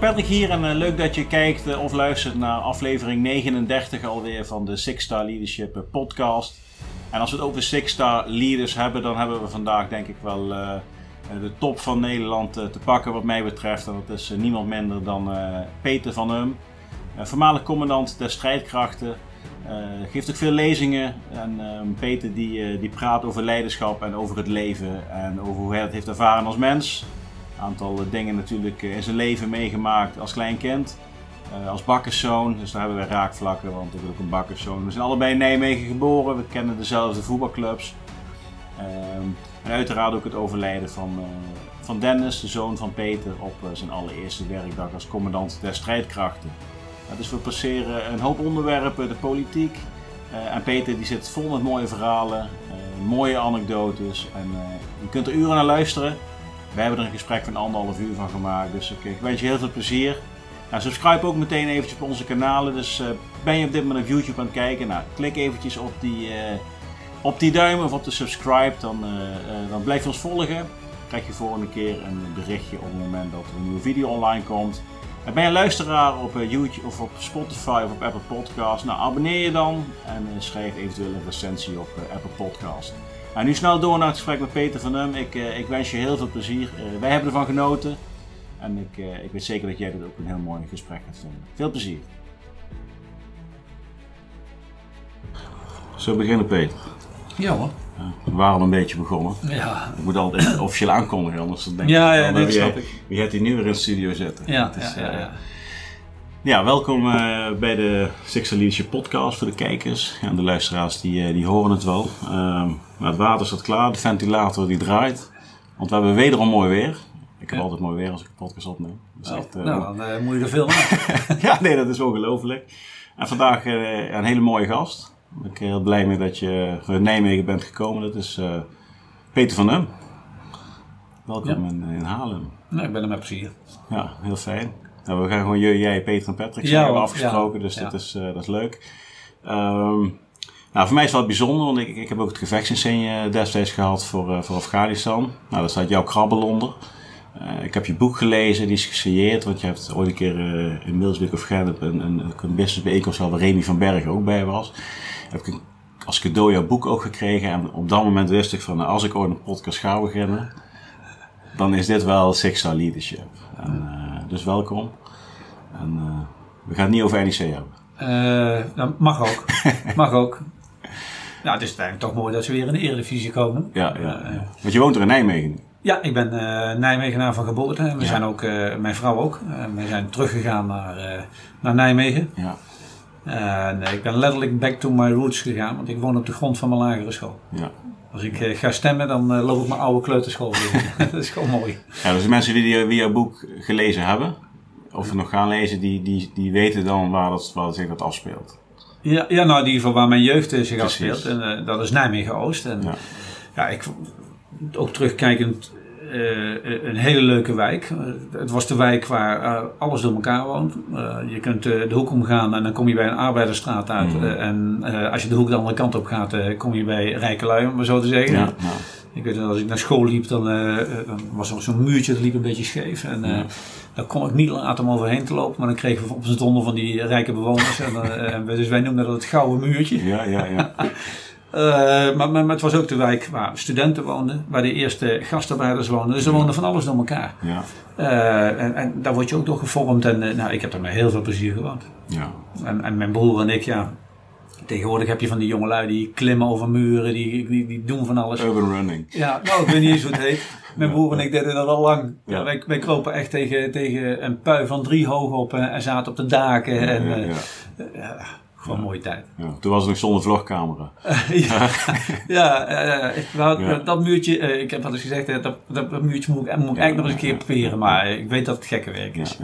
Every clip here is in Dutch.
Patrick hier en uh, leuk dat je kijkt uh, of luistert naar aflevering 39 alweer van de Six Star Leadership uh, podcast. En als we het over Six Star Leaders hebben, dan hebben we vandaag denk ik wel de top van Nederland te pakken wat mij betreft. En dat is niemand minder dan Peter van Hum, voormalig commandant der strijdkrachten. geeft ook veel lezingen en Peter die, die praat over leiderschap en over het leven en over hoe hij het heeft ervaren als mens aantal dingen natuurlijk in zijn leven meegemaakt als klein kind. Uh, als bakkerszoon, dus daar hebben we raakvlakken, want ik ben ook een bakkerszoon. We zijn allebei in Nijmegen geboren, we kennen dezelfde voetbalclubs. Uh, en uiteraard ook het overlijden van, van Dennis, de zoon van Peter, op zijn allereerste werkdag als commandant der strijdkrachten. dus we passeren een hoop onderwerpen, de politiek. en Peter die zit vol met mooie verhalen, mooie anekdotes. En je kunt er uren naar luisteren. We hebben er een gesprek van anderhalf uur van gemaakt. Dus ik, ik wens je heel veel plezier. Nou, subscribe ook meteen eventjes op onze kanalen. Dus uh, ben je op dit moment op YouTube aan het kijken? Nou, klik eventjes op die, uh, op die duim of op de subscribe. Dan, uh, dan blijf je ons volgen. Krijg je volgende keer een berichtje op het moment dat er een nieuwe video online komt. En ben je luisteraar op YouTube of op Spotify of op Apple Podcasts? Nou, abonneer je dan en schrijf eventueel een recensie op Apple Podcasts. Nou, nu snel door naar het gesprek met Peter van Hem. Ik, uh, ik wens je heel veel plezier. Uh, wij hebben ervan genoten. En ik, uh, ik weet zeker dat jij dit ook een heel mooi gesprek gaat vinden. Veel plezier. Zo beginnen, Peter? Ja hoor. we waren al een beetje begonnen. Ja. Ik moet altijd officieel aankondigen, anders denk ja, ik... Ja, ja, dat snap ik. Wie gaat hier nu weer in de studio zetten? Ja, is, ja, ja, ja. Ja, welkom uh, bij de Sixer Leadership Podcast voor de kijkers. Ja, de luisteraars die, uh, die horen het wel. Uh, het water staat klaar, de ventilator die draait. Want we hebben wederom mooi weer. Ik heb ja. altijd mooi weer als ik een podcast opneem. Dus oh, echt, nou, dan moet je er veel aan. ja, nee, dat is ongelooflijk. En vandaag een hele mooie gast. Ik ben heel blij mee dat je uit Nijmegen bent gekomen. Dat is Peter van Hem. Welkom in, in Haarlem. Nee, ik ben er met plezier. Ja, heel fijn. Nou, we gaan gewoon jij, Peter en Patrick zijn afgesproken, dus Dat, is, uh, dat is leuk. Um, nou, voor mij is het wel bijzonder, want ik, ik heb ook het gevechtsinsigne destijds gehad voor, uh, voor Afghanistan. Nou, daar staat jouw krabbel onder. Uh, ik heb je boek gelezen, die is gesigneerd, want je hebt ooit een keer in Milsbeek of Gent een, een, een businessbijeenkomst waar Remy van Bergen ook bij was. Heb ik als cadeau jouw boek ook gekregen en op dat moment wist ik van, nou, als ik ooit een podcast ga beginnen, dan is dit wel Six Star Leadership. En, dus welkom. En uh, we gaan het niet over NEC hebben. Uh, dat mag ook. mag ook. Nou, het is uiteindelijk toch mooi dat ze weer in de Eredivisie komen. Ja, ja. Want je woont er in Nijmegen? Ja, ik ben uh, Nijmegenaar van geboorte. En we ja. zijn ook, mijn vrouw ook. we zijn teruggegaan naar, naar Nijmegen. Ja. En ik ben letterlijk back to my roots gegaan, want ik woon op de grond van mijn lagere school. Ja. Als ik ga stemmen, dan loop ik mijn oude kleuterschool weer. dat is gewoon mooi. Ja, dus de mensen die, die jouw boek gelezen hebben, of we nog gaan lezen, die, die, die weten dan waar, dat, waar zich dat afspeelt. Ja, ja, nou, in ieder geval waar mijn jeugd zich afspeelt. En uh, dat is Nijmegen-Oost. En ja. ja, ik ook terugkijkend uh, een hele leuke wijk. Uh, het was de wijk waar alles door elkaar woont. je kunt de hoek omgaan en dan kom je bij een arbeidersstraat uit. Mm. en als je de hoek de andere kant op gaat, kom je bij rijke lui, om maar zo te zeggen. Ja, Ik weet dat als ik naar school liep, dan, dan was er zo'n muurtje dat liep een beetje scheef. En, ja. Daar kon ik niet laten om overheen te lopen, maar dan kregen we op z'n donder van die rijke bewoners. en, uh, dus wij noemden dat het gouden muurtje. Ja, ja, ja. uh, maar, maar, maar, het was ook de wijk waar studenten woonden, waar de eerste gastarbeiders woonden. Dus er woonden van alles door elkaar. Ja. Uh, en, en, daar word je ook door gevormd. En nou, ik heb er met heel veel plezier gewoond. Ja. En, en mijn broer en ik, ja, Tegenwoordig heb je van die jongelui die klimmen over muren, die, die, die doen van alles. Urban running. Ja, nou, ik weet niet eens hoe het heet. Mijn broer en ik deden dat al lang. Ja. Wij, wij kropen echt tegen, tegen een pui van drie hoog op en, en zaten op de daken. Ja, en, ja, ja. Uh, gewoon een mooie tijd. Ja, toen was het nog zonder vlogcamera. ja, ja, dat muurtje, uh, ik heb wel eens gezegd, dat, dat muurtje moet, moet ik eigenlijk nog eens een keer proberen, maar ik weet dat het gekke werk is.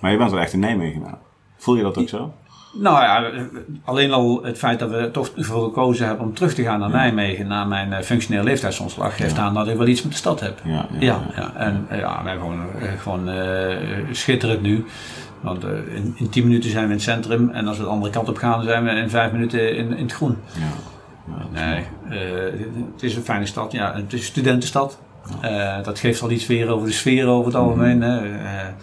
Maar je bent wel echt in Nijmegen Voel je dat ook zo? Nou ja, alleen al het feit dat we toch voor gekozen hebben om terug te gaan naar Nijmegen na mijn uh, functioneel leeftijdsontslag geeft aan dat ik wel iets met de stad heb. Ja, ja, ja. en ja, wij gewoon, gewoon uh, schitterend nu. Want uh, in, in 10 minuten zijn we in het centrum en als we de andere kant op gaan, zijn we in 5 minuten in, in het groen. Ja. nee, het is een fijne stad. Ja, het is een studentenstad. dat geeft al iets weer over de sfeer over het algemeen. Mm -hmm.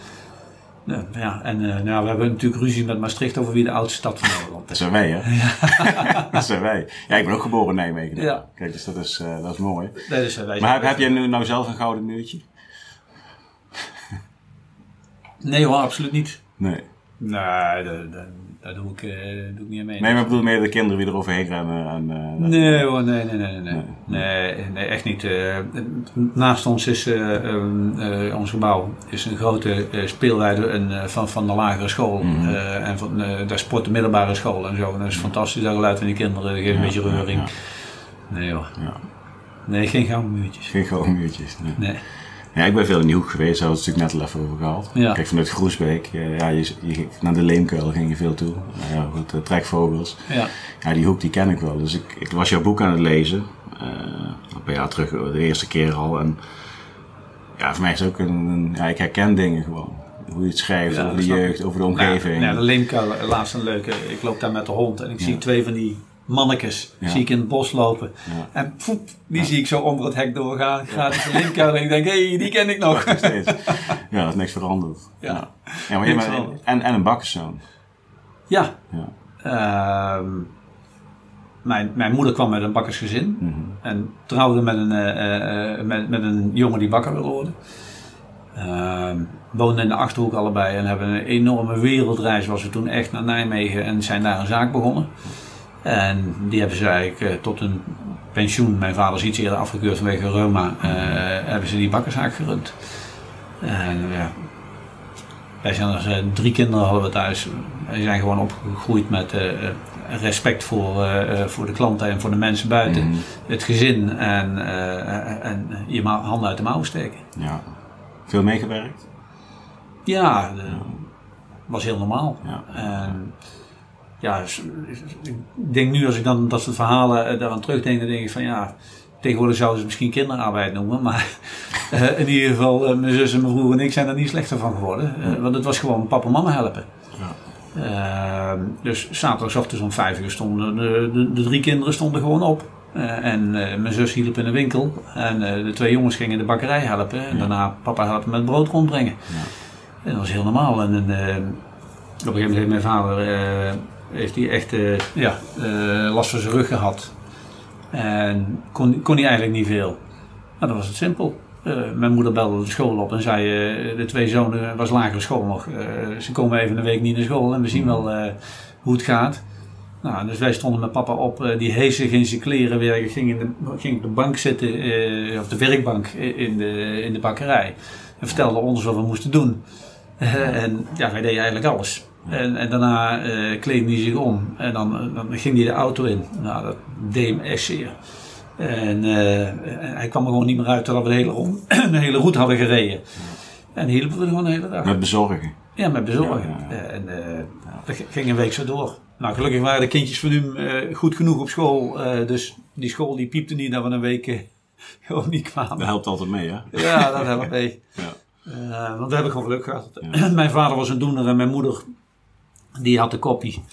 Ja, ja en uh, nou, we hebben natuurlijk ruzie met Maastricht over wie de oudste stad van Nederland is. Dat zijn wij, hè? Ja. dat zijn wij. Ja, ik ben ook geboren in Nijmegen. Ja. Kijk, dus dat is, uh, dat is mooi. Nee, dat wij. Maar heb, heb jij nu nou zelf een gouden muurtje? nee hoor, absoluut niet. Nee. Nee, dat, dat, daar doe ik, uh, doe ik niet aan mee. Nee, maar ik bedoel meer de kinderen wie er overheen rennen. En, uh, nee hoor, nee, nee, nee, nee. Nee, nee, echt niet. Naast ons is um, ons gebouw is een grote speelweide van, van de lagere school. -hmm. en van, daar sport de middelbare school en zo. En dat is fantastisch. Daar geluid van die kinderen, geeft een beetje reuring. Ja, ja. Nee hoor. Nee, geen gouden muurtjes. Geen gouden muurtjes, nee. Ja, ik ben veel in Nieuw geweest, daar hadden we het natuurlijk net al even over gehad. Ja. Kijk, vanuit Groesbeek, ja, je, je, naar de Leemkuil ging je veel toe. Ja, goed, de trekvogels. Ja. ja, die hoek die ken ik wel. Dus ik, ik was jouw boek aan het lezen, uh, een paar jaar terug, de eerste keer al. En ja, voor mij is het ook een, een ja, ik herken dingen gewoon. Hoe je het schrijft, over de jeugd, over de omgeving. Ja, de Leemkuil, laatst een leuke. Ik loop daar met de hond en ik zie twee van die mannekes zie ik in het bos lopen. En poep, die zie ik zo onder het hek doorgaan. Gaat de linker en ik denk, hé, hey, die ken ik nog. Ja, dat is niks veranderd. Ja, ja. maar je bent, en, en een bakkerszoon. Ja. ja. Uh, mijn, mijn moeder kwam met een bakkersgezin. Mm -hmm. En trouwde met een, uh, uh, met, met een jongen die bakker wilde worden. Uh, woonden in de Achterhoek allebei en hebben een enorme wereldreis. Was we toen echt naar Nijmegen en zijn daar een zaak begonnen. En die hebben ze eigenlijk uh, tot een pensioen, mijn vader is iets eerder afgekeurd vanwege reuma, uh, hebben ze die bakkerszaak gerund. En ja, wij zijn als uh, drie kinderen hadden we thuis. Wij zijn gewoon opgegroeid met respect voor, voor de klanten en voor de mensen buiten. Mm. Het gezin en, en je handen uit de mouwen steken. Ja. Veel meegewerkt? Ja, was heel normaal. Ja. En, ja, ik denk nu als ik dan dat soort verhalen eh, daaraan terugdenk, dan denk ik van ja, tegenwoordig zouden ze misschien kinderarbeid noemen, maar uh, in ieder geval uh, mijn zus en mijn broer en ik zijn er niet slechter van geworden, uh, want het was gewoon papa en mama helpen. Ja. dus zaterdagochtend om vijf uur stonden de, de, de, drie kinderen stonden gewoon op. en mijn zus hielp in de winkel en de twee jongens gingen de bakkerij helpen en daarna papa helpen met brood rondbrengen. Ja. En dat was heel normaal. En, op een gegeven moment heeft mijn vader heeft hij echt uh, ja, uh, last van zijn rug gehad. En kon, kon hij eigenlijk niet veel. Nou, dan was het simpel. Uh, mijn moeder belde de school op en zei: De twee zonen was lagere school nog. ze komen even een week niet naar school en we zien wel hoe het gaat. Nou, dus wij stonden met papa op, die hees zich in zijn kleren weer, ging, in de, ging op de bank zitten, op de werkbank in de, in de bakkerij. En vertelde ons wat we moesten doen. en ja, wij deden eigenlijk alles. En, en daarna uh, kleedde hij zich om. En dan, dan ging hij de auto in. Nou, dat deed hem echt zeer. En uh, hij kwam er gewoon niet meer uit terwijl we de hele, rond, de hele route hadden gereden. En hielpen we gewoon de hele dag. Met bezorgen? Ja, met bezorgen. Ja, ja, En uh, dat ging een week zo door. Nou, gelukkig waren de kindjes van hem goed genoeg op school. dus die school die piepte niet dat we een week gewoon niet kwamen. Dat helpt altijd mee, hè? Ja, dat helpt mee. ja. want we hebben gewoon geluk gehad. mijn vader was een doener en mijn moeder die had de kopie.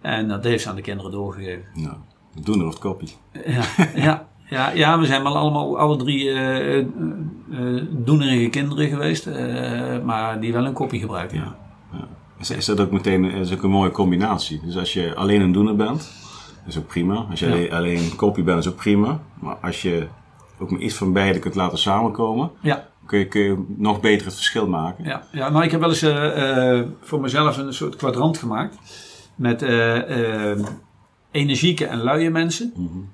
En dat heeft ze aan de kinderen doorgegeven. Nou, doen er of kopie. Ja, ja, ja, ja, we zijn wel allemaal alle drie uh, uh, doenerige kinderen geweest. maar die wel een kopie gebruiken. Ja. ja. Is, is, dat ook meteen is ook een mooie combinatie? Dus als je alleen een doener bent, is ook prima. Als je ja. alleen een kopie bent, is ook prima. Maar als je ook maar iets van beide kunt laten samenkomen, ja kun je, kun je nog beter het verschil maken. Ja, ja nou ik heb wel eens uh, voor mezelf een soort kwadrant gemaakt. Met uh, energieke en luie mensen. Mm -hmm.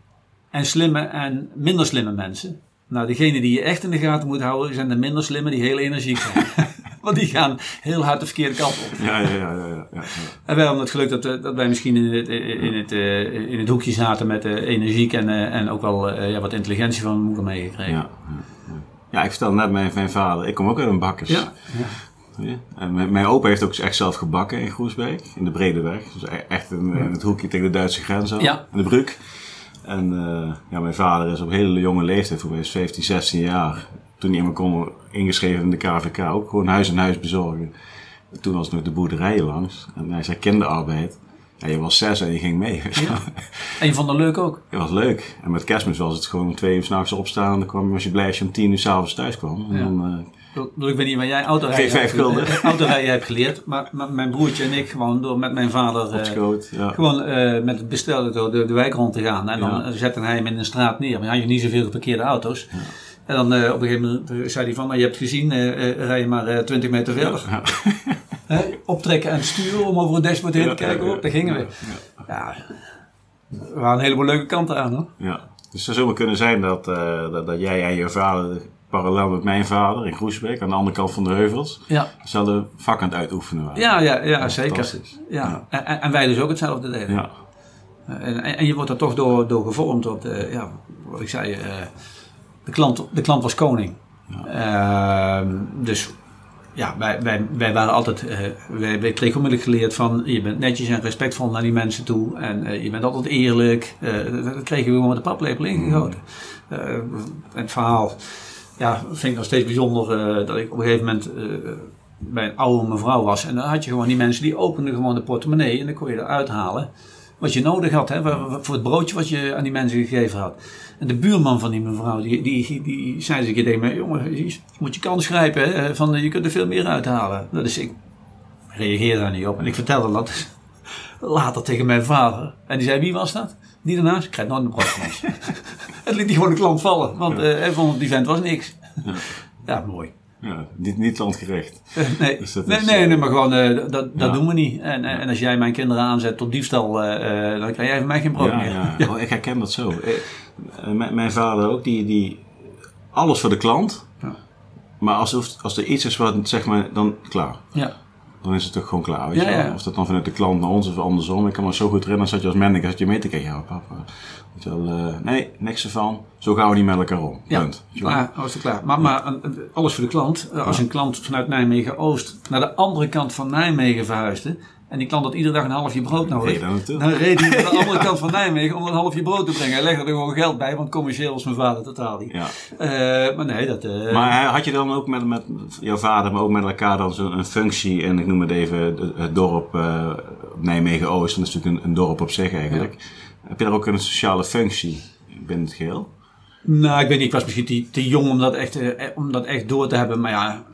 En slimme en minder slimme mensen. Nou, degene die je echt in de gaten moet houden, zijn de minder slimme die heel energiek zijn. Want die gaan heel hard de verkeerde kant op. Ja, ja, ja. ja, ja, ja. En wij hadden het geluk dat, dat wij misschien in het, in het, in het hoekje zaten met energiek en, en ook wel ja, wat intelligentie van mijn moeder meegekregen. Ja, ja, ik vertelde net mijn, mijn vader, ik kom ook uit een bakkers. Ja. ja. En mijn, mijn opa heeft ook echt zelf gebakken in Groesbeek, in de Bredeweg. Dus e-, echt in, in het hoekje tegen de Duitse grens aan, ja. in de Bruk. En uh, ja, mijn vader is op hele jonge leeftijd, voor mij 15, 16 jaar, toen hij me kon ingeschreven in de KVK, ook gewoon huis en huis bezorgen. Toen was nog de boerderijen langs en hij zei kinderarbeid. Ja, je was zes en je ging mee. Ja. En je vond het leuk ook? Het was leuk. En met kerstmis was het gewoon om twee uur s'nachts opstaan. En dan kwam, was je blij als je om tien uur s'avonds thuis kwam. En dan uh, ik weet niet waar jij autorijden, hebt, autorijden hebt geleerd. Maar, maar, mijn broertje en ik gewoon door met mijn vader... Schoot, ja. Gewoon met het bestellen door de, de, wijk rond te gaan. En dan zette hij hem in een straat neer. Maar had je niet zoveel geparkeerde auto's. En dan op een gegeven moment zei hij van... Maar je hebt gezien, rij je maar 20 meter verder. optrekken en sturen om over het dashboard heen te kijken. Op, daar gingen we. Ja, er waren een heleboel leuke kanten aan hoor. Ja. Dus het zou maar kunnen zijn dat, uh, dat, dat, jij en je vader parallel met mijn vader in Groesbeek aan de andere kant van de heuvels ja. hetzelfde vak aan het uitoefenen waren. Ja, ja, ja zeker. Ja. ja. En, en, wij dus ook hetzelfde deden. Ja. En, en, je wordt er toch door, door gevormd op de, ja, wat ik zei, uh, de, klant, de klant was koning. Ja. Uh, dus ja, wij, wij, wij waren altijd, uh, wij, wij kregen onmiddellijk geleerd van je bent netjes en respectvol naar die mensen toe en uh, je bent altijd eerlijk. Uh, dat kregen we gewoon met de paplepel ingegoten. het verhaal, ja, vind ik nog steeds bijzonder dat ik op een gegeven moment bij een oude mevrouw was en dan had je gewoon die mensen die openden gewoon de portemonnee en dan kon je eruit halen wat je nodig had, hè, voor het broodje wat je aan die mensen gegeven had. En de buurman van die mevrouw, die, die, die zei tegen mij, jongen, je moet je kans grijpen, hè, van, je kunt er veel meer uithalen. Dus ik reageerde daar niet op en ik vertelde dat later tegen mijn vader. En die zei, wie was dat? Die daarnaast, ik krijg nooit een broodje. het liet die gewoon de klant vallen, want ja. uh, die vent was niks. Ja, ja mooi. Ja, niet, niet landgerecht. nee, dus nee, nee, eh, nee, maar gewoon, uh, dat, dat doen we niet. En, ja. en als jij mijn kinderen aanzet tot diefstal, uh, dan krijg jij van mij geen brood ja, meer. Ja. Oh, ik herken dat zo. mijn vader ook, die, die alles voor de klant. Maar als, als er iets is wat, zeg maar, dan klaar. Ja. Dan is het toch gewoon klaar, weet je wel? Of dat dan vanuit de klant naar ons of andersom. Ik kan me zo goed herinneren, zat je als manager, zat je mee te kijken. Ja, papa, wel, uh, nee, niks ervan. Zo gaan we niet met elkaar om. Ja, Punt. klaar, was het klaar. Maar, maar alles voor de klant. Als een klant vanuit Nijmegen-Oost naar de andere kant van Nijmegen verhuisde... en die klant had iedere dag een halfje brood nodig... dan, dan reed hij naar de andere kant van Nijmegen om een halfje brood te brengen. Hij legde er gewoon geld bij, want commercieel was mijn vader totaal niet. Ja. Uh, maar nee, dat... Uh, maar had je dan ook met, met jouw vader, maar ook met elkaar dan zo'n functie... en ik noem het even het dorp uh, Nijmegen-Oost... dat is natuurlijk een, een, dorp op zich eigenlijk... Ja. Heb je daar ook een sociale functie binnen het geheel? Nou, ik weet niet. Ik was misschien te, te jong om dat, echt, eh, om dat echt door te hebben. Maar ja,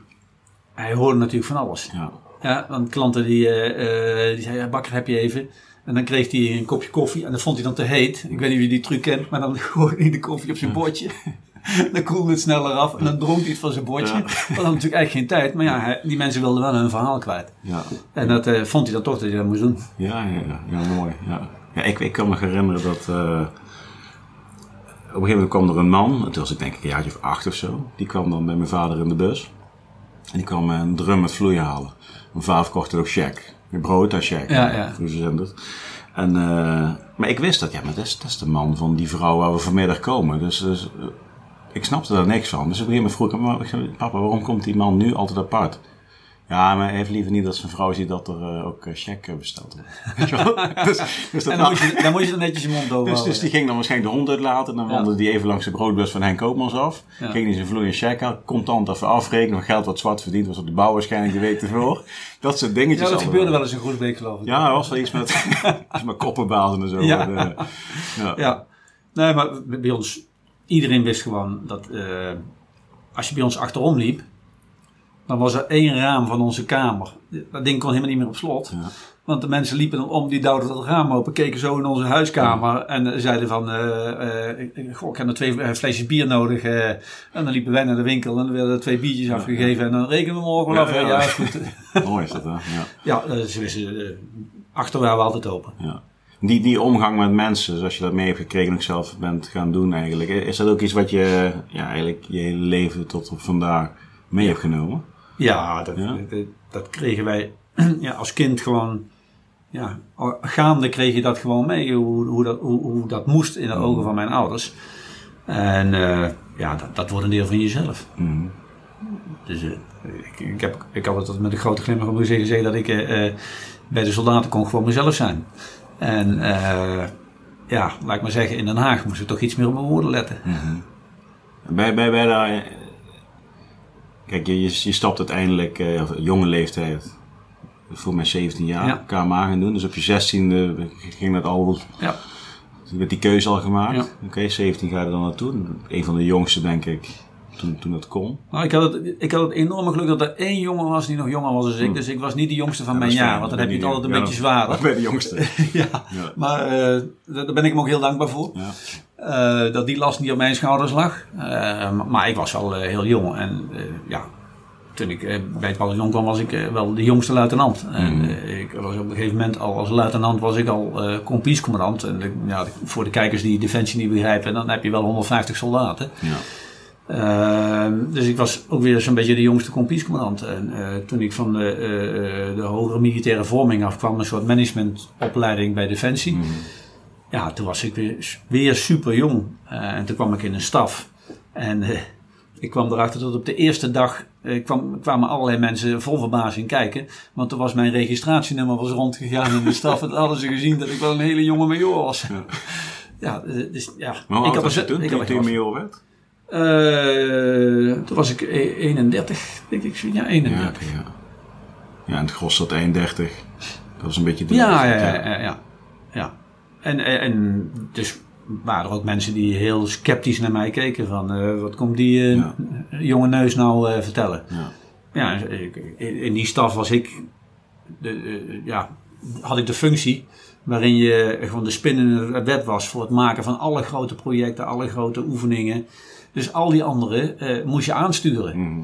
hij hoorde natuurlijk van alles. Ja. Ja, want klanten die, uh, die zeiden, bakker heb je even. En dan kreeg hij een kopje koffie en dat vond hij dan te heet. Ik weet niet of je die truc kent, maar dan gooide hij de koffie op zijn bordje. dan koelde het sneller af en dan dronk hij het van zijn bordje. Ja. Dat had natuurlijk eigenlijk geen tijd, maar ja, die mensen wilden wel hun verhaal kwijt. Ja. En dat uh, vond hij dan toch dat hij dat moest doen. Ja, ja, ja, ja mooi. Ja. Ja, ik, ik kan me herinneren dat. Uh, op een gegeven moment kwam er een man, toen was ik denk ik een jaartje of acht of zo. Die kwam dan bij mijn vader in de bus. En die kwam een drum met vloei halen. Mijn vader kocht ook check. Brood en check. Ja, ja. En, uh, maar ik wist dat, ja, maar dat is, dat is de man van die vrouw waar we vanmiddag komen. Dus, dus uh, ik snapte daar niks van. Dus op een gegeven moment vroeg ik hem, papa, waarom komt die man nu altijd apart? Ja, maar hij heeft liever niet dat zijn vrouw ziet dat er uh, ook uh, check besteld wordt. Dus, dus dat en dan, moet je, dan moet je netjes je mond over dus, dus die ging dan waarschijnlijk de hond uitlaten. En dan wandelde die even langs de broodbus van Henk Koopmans af. Ging hij zijn vloeiende check contant even afrekenen. Van geld wat zwart verdiend was op de bouw waarschijnlijk de week ervoor. Dat soort dingetjes. Ja, dat gebeurde wel eens een goed week geloof ik. Ja, er was wel iets met, iets met koppenbazen en zo. Ja. Ja. ja. Nee, maar bij ons, iedereen wist gewoon dat uh, als je bij ons achterom liep dan was er één raam van onze kamer. Dat ding kon helemaal niet meer op slot. Ja. Want de mensen liepen dan om, die duwden dat raam open, keken zo in onze huiskamer en zeiden van, uh, uh, goh, ik heb nog twee flesjes bier nodig. Uh, en dan liepen wij naar de winkel en dan werden er twee biertjes ja, afgegeven en dan rekenen we morgen wel af. Ja, ja, is goed. Mooi is dat, hè? Ja, ja ze wisten, achter waren we altijd open. Ja. Die, die omgang met mensen, zoals je dat mee hebt gekregen en zelf bent gaan doen eigenlijk, is dat ook iets wat je ja, eigenlijk je hele leven tot op vandaag mee hebt genomen? Ja, dat, ja? Dat, dat, kregen wij ja, als kind gewoon. Ja, gaande kreeg je dat gewoon mee, hoe, hoe, dat, hoe, hoe dat moest in de mm. ogen van mijn ouders. En uh, ja, dat, dat wordt een deel van jezelf. Mm. Dus uh, ik, ik, heb, ik had het met een grote glimlach op mijn gezicht gezegd dat ik uh, bij de soldaten kon gewoon mezelf zijn. En ja, laat ik maar zeggen, in Den Haag moest ik toch iets meer op mijn woorden letten. Mm -hmm. Bij, bij, bij daar Kijk, je, je, je stapt uiteindelijk, uh, jonge leeftijd, voor mij 17 jaar, ja. KMA gaan doen. Dus op je 16e ging dat al. Ja. Werd die keuze al gemaakt. Ja. Oké, okay, 17 ga je er dan naartoe. Een van de jongste, denk ik, toen, toen het kon? Nou, ik had het, ik had het enorme geluk dat er één jongen was die nog jonger was dan ik. Dus ik was niet de jongste van Ja, mijn dat jaar, fijn. want dan heb je het altijd een beetje zwaarder. Ik ben de jongste. ja, maar eh, daar daar ben ik hem ook heel dankbaar voor. Eh, dat die last niet op mijn schouders lag. Eh, maar, ik was wel eh, heel jong. En ja, toen ik bij het bataljon kwam, was ik wel de jongste luitenant. En eh, ik was op een gegeven moment al als luitenant was ik al kompiescommandant. En de- ja, voor de kijkers die Defensie niet begrijpen, dan heb je wel 150 soldaten. Ja. Dus ik was ook weer zo'n beetje de jongste kompiescommandant. En toen ik van de, de hogere militaire vorming afkwam, een soort managementopleiding bij Defensie. Mhm. Ja, toen was ik weer, weer super jong. en toen kwam ik in een staf. En eh, ik kwam erachter dat op de eerste dag eh, kwam, kwamen allerlei mensen vol verbazing kijken. Want toen was mijn registratienummer was rondgegaan in de staf. En hadden ze gezien dat ik wel een hele jonge major was. Ja. Ja, eh, dus ja. Maar ik oud was je toen, ik toen had je major werd? eh, toen was ik e- 31, denk ik. Ja, Ja, 31. oké, ja. ja, en het gros zat 31. Dat was een beetje de Ja, ja, ja. ja, ja. En, en, en dus waren er ook mensen die heel sceptisch naar mij keken. Van, eh, wat komt die eh, Ja. jonge neus nou eh, vertellen? Ja. Ja, in, in die staf was ik... De, ja, had ik de functie waarin je gewoon de spin in het web was... voor het maken van alle grote projecten, alle grote oefeningen. Dus al die anderen moest je aansturen. Mhm.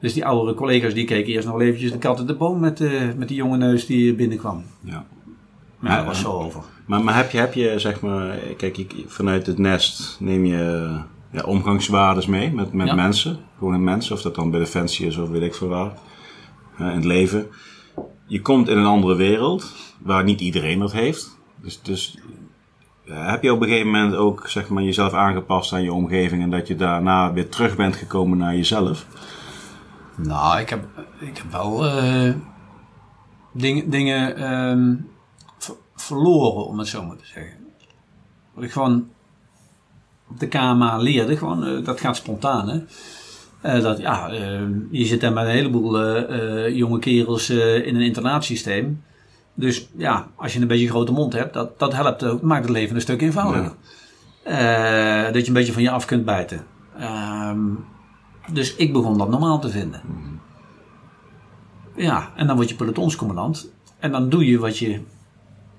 Dus die oudere collega's die keken eerst nog eventjes de kat in de boom met, met die jonge neus die binnenkwam. ja. Maar Ja, was zo over. Maar, maar heb, je, heb je, zeg maar, kijk, je- vanuit het nest neem je ja, omgangswaardes mee met, met Ja. mensen. Gewoon met mensen, of dat dan bij Defensie is of weet ik veel waar. eh, in het leven. Je komt in een andere wereld, waar niet iedereen dat heeft. Dus, dus ja, heb je op een gegeven moment ook, zeg maar, jezelf aangepast aan je omgeving en dat je daarna weer terug bent gekomen naar jezelf? Nou, ik heb, ik heb wel eh, dingen, dingen ehm, verloren, om het zo maar te zeggen. Wat ik gewoon op de KMA leerde, gewoon, eh, dat gaat spontaan. Hè? Eh, dat, ja, eh, je zit daar met een heleboel jonge kerels in een internaatsysteem. Dus ja, als je een beetje een grote mond hebt, dat, dat helpt maakt het leven een stuk eenvoudiger. Dat je een beetje van je af kunt bijten. Ehm, dus ik begon dat normaal te vinden. Ja, en dan word je pelotonscommandant. En dan doe je wat je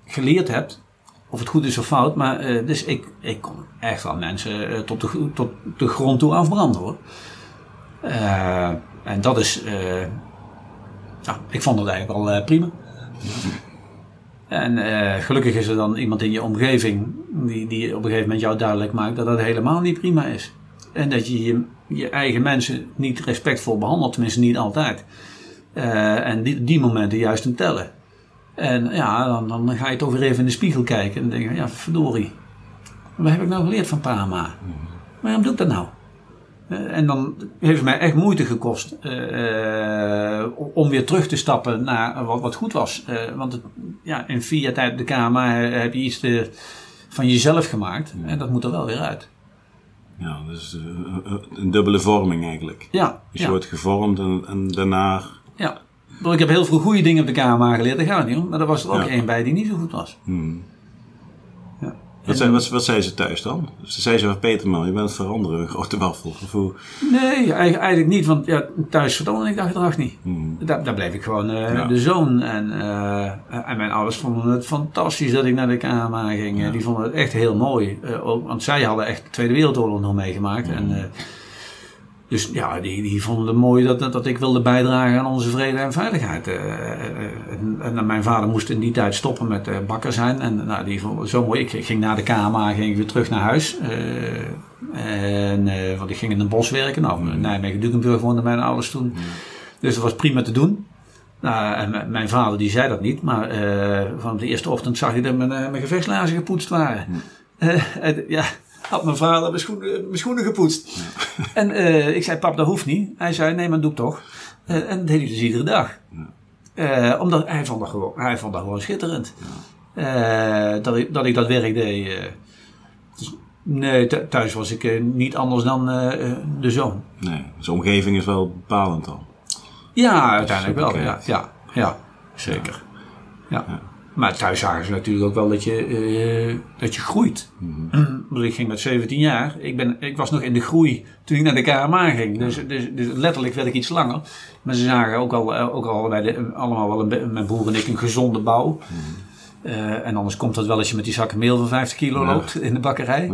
geleerd hebt. Of het goed is of fout. Maar eh, dus ik, ik kon echt wel mensen eh, tot, de, tot de grond toe afbranden hoor. Eh, en dat is... ja, ik vond het eigenlijk wel prima. En gelukkig is er dan iemand in je omgeving die, die op een gegeven moment jou duidelijk maakt dat dat helemaal niet prima is. En dat je je, je eigen mensen niet respectvol behandelt, tenminste niet altijd. En die, die momenten juist hem tellen. En ja, dan, dan ga je toch weer even in de spiegel kijken en denk je, ja verdorie, wat heb ik nou geleerd van Parama? Waarom doe ik dat nou? Eh, en dan heeft het mij echt moeite gekost eh, eh, om weer terug te stappen naar wat, wat goed was. Want het, ja, in vier jaar tijd op de KMA heb je iets te, van jezelf gemaakt. En dat moet er wel weer uit. Ja, dus een dubbele vorming eigenlijk. Ja, Dus je ja, wordt gevormd en, en daarna... ja. Ik heb heel veel goede dingen op de KMA geleerd, daar gaat het niet om. Maar er was er ook Ja. één bij die niet zo goed was. Hmm. Ja. Wat, zei, wat, wat zei ze thuis dan? Ze zei ze van Peterman, je bent veranderen, een grote waffel. Of? Nee, eigenlijk, niet, want ja, thuis vertoonde ik dat gedrag niet. Hmm. Daar, daar bleef ik gewoon eh, Ja. de zoon. En, eh, en mijn ouders vonden het fantastisch dat ik naar de KMA ging. Die vonden het echt heel mooi. Eh, ook, want zij hadden echt de Tweede Wereldoorlog nog meegemaakt. En, eh, dus ja, die, die vonden het mooi dat, dat, ik wilde bijdragen aan onze vrede en veiligheid. Eh, eh, en, en mijn vader moest in die tijd stoppen met eh, bakker zijn. En nou, die vond het zo mooi. Ik, ging na de KMA ging weer terug naar huis. En, want ik ging in een bos werken. Nou, in Nijmegen-Dukenburg woonden mijn ouders toen. Dus dat was prima te doen. Nou, en mijn vader die zei dat niet, maar eh, van de eerste ochtend zag je dat mijn, mijn gevechtslaarzen gepoetst waren. En, ja, had mijn vader mijn schoenen, mijn schoenen gepoetst. En eh, ik zei, pap, dat hoeft niet. Hij zei, nee, maar doe ik toch. Eh, en dat deed hij dus iedere dag. Eh, omdat hij vond dat gewoon, hij vond dat gewoon schitterend. Eh, dat, ik, dat ik dat werk deed. Dus, nee, th- thuis was ik niet anders dan de zoon. Nee, dus de omgeving is wel bepalend dan. Ja, uiteindelijk wel. Ja, ja, ja zeker. Ja. Maar thuis zagen ze natuurlijk ook wel dat je, uh, dat je groeit. Mm Want ik ging met 17 jaar. Ik, ben, ik was nog in de groei toen ik naar de KMA ging. Dus, dus, dus letterlijk werd ik iets langer. Maar ze zagen ook al, ook al bij de, allemaal wel een, mijn broer en ik een gezonde bouw. Mm uh, en anders komt dat wel als je met die zakken meel van 50 kilo loopt in de bakkerij.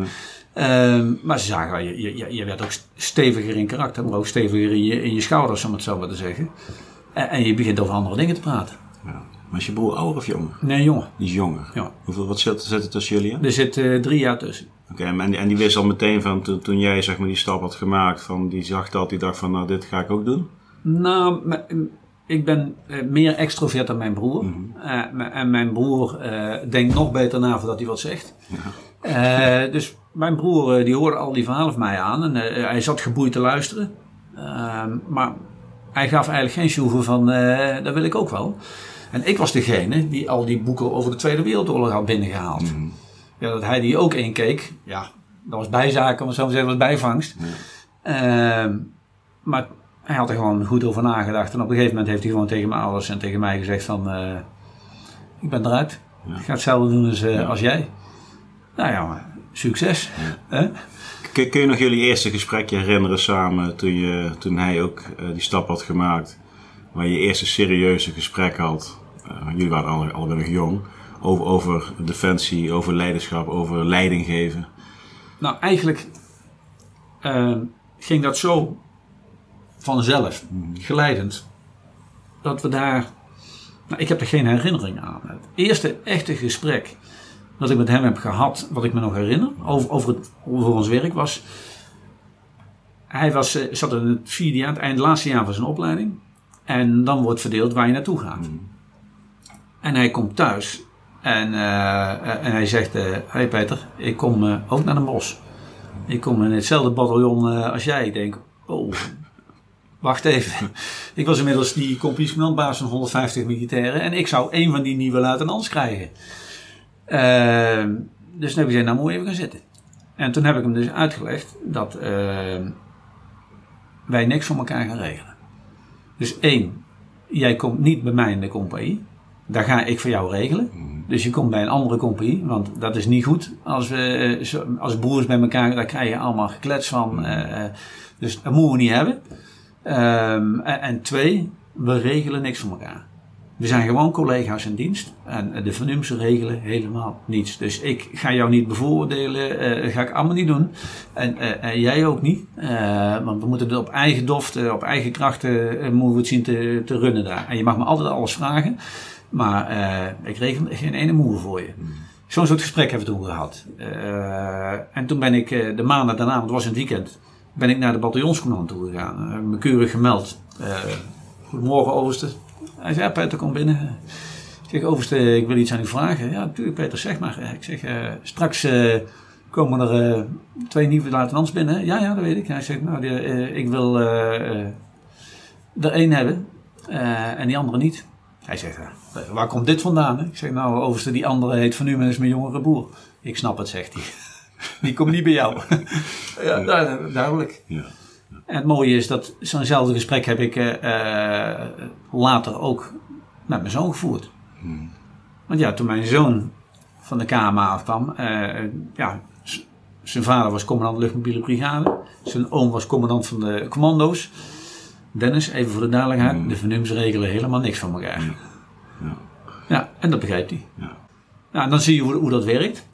Uh, maar ze zagen, je, je, je werd ook steviger in karakter, maar ook steviger in je, in je schouders, om het zo maar te zeggen. En, en je begint over andere dingen te praten. Ja. Is je broer ouder of jonger? Nee, jonger. Die is jonger. Ja. Hoeveel, wat zit, zit er tussen jullie? Er zit uh, drie jaar tussen. Oké, okay, en, en die wist al meteen van toen, toen jij zeg maar, die stap had gemaakt, van, die zag dat, die dacht van nou dit ga ik ook doen? Nou, ik ben uh, meer extrovert dan mijn broer. Mm -hmm. uh, en mijn broer uh, denkt nog beter na voordat hij wat zegt. Ja. dus mijn broer die hoorde al die verhalen van mij aan en hij zat geboeid te luisteren. Ehm, maar hij gaf eigenlijk geen sjoeven van dat wil ik ook wel. En ik was degene die al die boeken over de Tweede Wereldoorlog had binnengehaald. Mm -hmm. Ja, dat hij die ook inkeek, ja, dat was bijzaken, het zo te zeggen, dat was bijvangst. Ja. Ehm, maar hij had er gewoon goed over nagedacht. En op een gegeven moment heeft hij gewoon tegen mijn ouders en tegen mij gezegd van... Uh, ik ben eruit. Ja. Ik ga hetzelfde doen als, uh, ja. als jij. Nou ja, succes. Kun, kun, je nog jullie eerste gesprekje herinneren samen toen, je, toen hij ook uh, die stap had gemaakt? Waar je eerste serieuze gesprek had. Jullie waren alle, allebei nog jong. Over, over defensie, over leiderschap, over leiding geven. Nou, eigenlijk ging dat zo vanzelf, geleidend. Dat we daar. Nou, ik heb er geen herinnering aan. Het eerste echte gesprek dat ik met hem heb gehad, wat ik me nog herinner, over, over, het, over ons werk was. Hij was, zat in het vierde jaar, het eind laatste jaar van zijn opleiding. En dan wordt verdeeld waar je naartoe gaat. Mm. En hij komt thuis en, uh, en hij zegt: Hé hey Peter, ik kom uh, ook naar de bos. Ik kom in hetzelfde bataljon als jij. Ik denk: Oh, Wacht even. Ik was inmiddels die compagniecommandantbaas van 150 militairen. En ik zou één van die nieuwe luitenants krijgen. Uh, dus toen heb ik gezegd, nou even gaan zitten. En toen heb ik hem dus uitgelegd dat uh, wij niks voor elkaar gaan regelen. Dus één, jij komt niet bij mij in de compagnie. Daar ga ik voor jou regelen. Dus je komt bij een andere compagnie, want dat is niet goed. Als we als broers bij elkaar, daar krijg je allemaal geklets van. Uh, dus dat moeten we niet hebben. Um, en, en, twee, we regelen niks voor elkaar. We zijn gewoon collega's in dienst. En de VNUMS'en regelen helemaal niets. Dus ik ga jou niet bevoordelen. Uh, dat ga ik allemaal niet doen. En, uh, en jij ook niet. Uh, want we moeten het op eigen doft, op eigen krachten, moeten we het zien te, te runnen daar. En je mag me altijd alles vragen. Maar ik regel geen ene moe voor je. Zo'n soort gesprek hebben we toen gehad. en toen ben ik de maandag daarna, want het was een weekend ben ik naar de bataljonscommandant toe gegaan. Heb me keurig gemeld. Uh, goedemorgen, overste. Hij zei, ja, Peter, kom binnen. Ik zeg, overste, ik wil iets aan u vragen. Ja, natuurlijk, Peter, zeg maar. Ik zeg, uh, straks uh, komen er twee nieuwe luitenants binnen. Ja, ja, dat weet ik. Hij zegt, nou, die, ik wil er één hebben en die andere niet. Hij zegt, waar komt dit vandaan? Ik zeg, nou, overste, die andere heet van maar is mijn jongere broer. Ik snap het, zegt hij. Die komt niet bij jou. ja, duidelijk. Ja. En het mooie is dat zo'nzelfde gesprek heb ik uh, later ook met mijn zoon gevoerd. Hmm. Want ja, toen mijn zoon van de KMA afkwam, uh, ja, zijn vader was commandant luchtmobiele brigade, zijn oom was commandant van de commando's. Dennis, even voor de duidelijkheid, hmm. de vernums regelen helemaal niks van elkaar. Ja, ja. ja en dat begrijpt hij. Ja. Nou, dan zie je hoe, hoe dat werkt.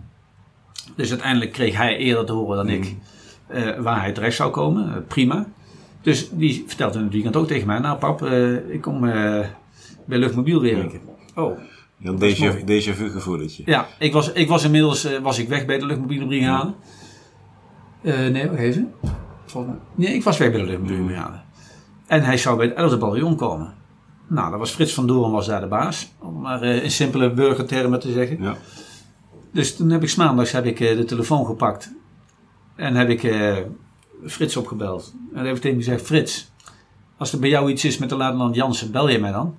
Dus uiteindelijk kreeg hij eerder te horen dan ik uh, waar hij terecht zou komen. Uh, prima. Dus die vertelde in het weekend ook tegen mij: Nou, pap, uh, ik kom bij luchtmobiel werken. Ja. Oh. Ja, deze, deze gevoeletje. Ja, ik was, ik was inmiddels was ik weg bij de luchtmobiele brigade. nee, wacht even. Nee, ik was weg bij de luchtmobiele brigade. En hij zou bij het 11e bataljon komen. Nou, dat was Frits van Doorn was daar de baas. Om maar in simpele burgertermen te zeggen. Ja. Dus toen heb ik maandags heb ik, de telefoon gepakt. En heb ik uh, Frits opgebeld. En heb ik tegen hem gezegd: Frits, als er bij jou iets is met de luitenant Jansen, bel je mij dan?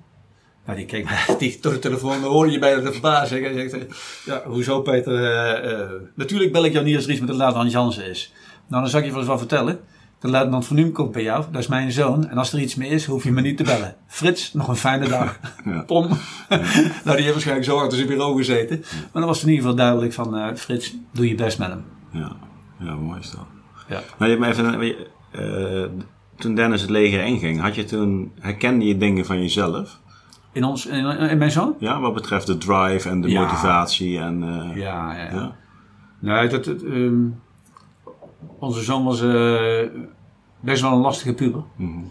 Nou, die keek die, door de telefoon, dan hoor je bijna de verbazing. Hij zegt: Ja, hoezo Peter? Uh, uh, natuurlijk bel ik jou niet als er iets met de luitenant Jansen is. Nou, dan zal ik je wel eens wat vertellen. De luitenant van komt bij jou, dat is mijn zoon. En als er iets mee is, hoef je me niet te bellen. Frits, nog een fijne dag. Ja. Tom. nou, die heeft waarschijnlijk zo hard op zijn bureau gezeten. Maar dan was in ieder geval duidelijk van, uh, Frits, doe je best met hem. Ja, ja mooi is dat. Ja. Maar je hebt even, uh, toen Dennis het leger inging, had je toen, herkende je dingen van jezelf? In, ons, in, in mijn zoon? Ja, wat betreft de drive en de motivatie. En, uh, ja, ja, ja. Nee, dat, um, onze zoon was uh, best wel een lastige puber. Mm -hmm.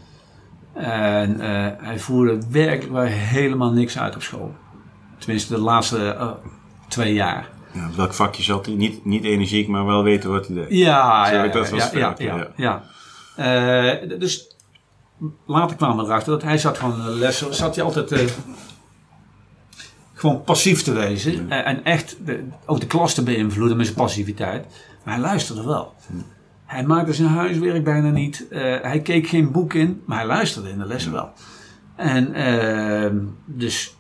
En uh, hij voerde werkelijk helemaal niks uit op school. Tenminste, de laatste twee jaar. Ja, welk vakje zat hij? Niet, niet energiek, maar wel weten wat hij deed. Ja, ja, ja, ja, ja, ja, ja. dus later kwamen we erachter dat hij zat gewoon lessen, zat hij altijd gewoon passief te wezen. En echt de, ook de klas te beïnvloeden met zijn passiviteit. Maar hij luisterde wel. Hij maakte zijn huiswerk bijna niet. Uh, hij keek geen boek in, maar hij luisterde in de lessen wel. En uh, dus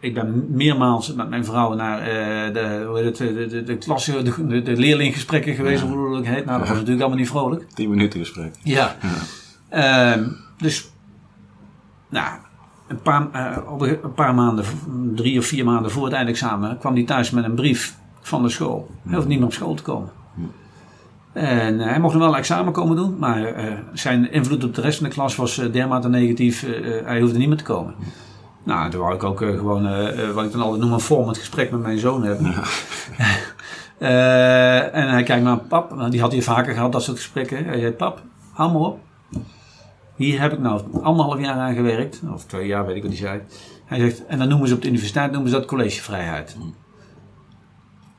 ik ben meermaals met mijn vrouw naar uh, de, hoe heet het, de, de, de klasse, de, de, leerlinggesprekken geweest, ja. hoe dat heet. Nou, dat was natuurlijk allemaal niet vrolijk. Tien minuten gesprek. Ja. ja. Ehm, dus, nou, een paar, uh, een paar maanden, drie of vier maanden voor het eindexamen, kwam hij thuis met een brief van de school. Hij hoeft niet meer op school te komen. En uh, hij mocht nog wel een examen komen doen, maar uh, zijn invloed op de rest van de klas was dermate negatief, hij hoefde niet meer te komen. Nou, toen wou ik ook gewoon, wat ik dan altijd noem, een vormend gesprek met mijn zoon hebben. en hij kijkt naar pap, die had hij vaker gehad, dat soort gesprekken. Hij zei, pap, hou maar op. Hier heb ik nou anderhalf jaar aan gewerkt, of twee jaar weet ik wat hij zei. Hij zegt, en dan noemen ze op de universiteit noemen ze dat collegevrijheid.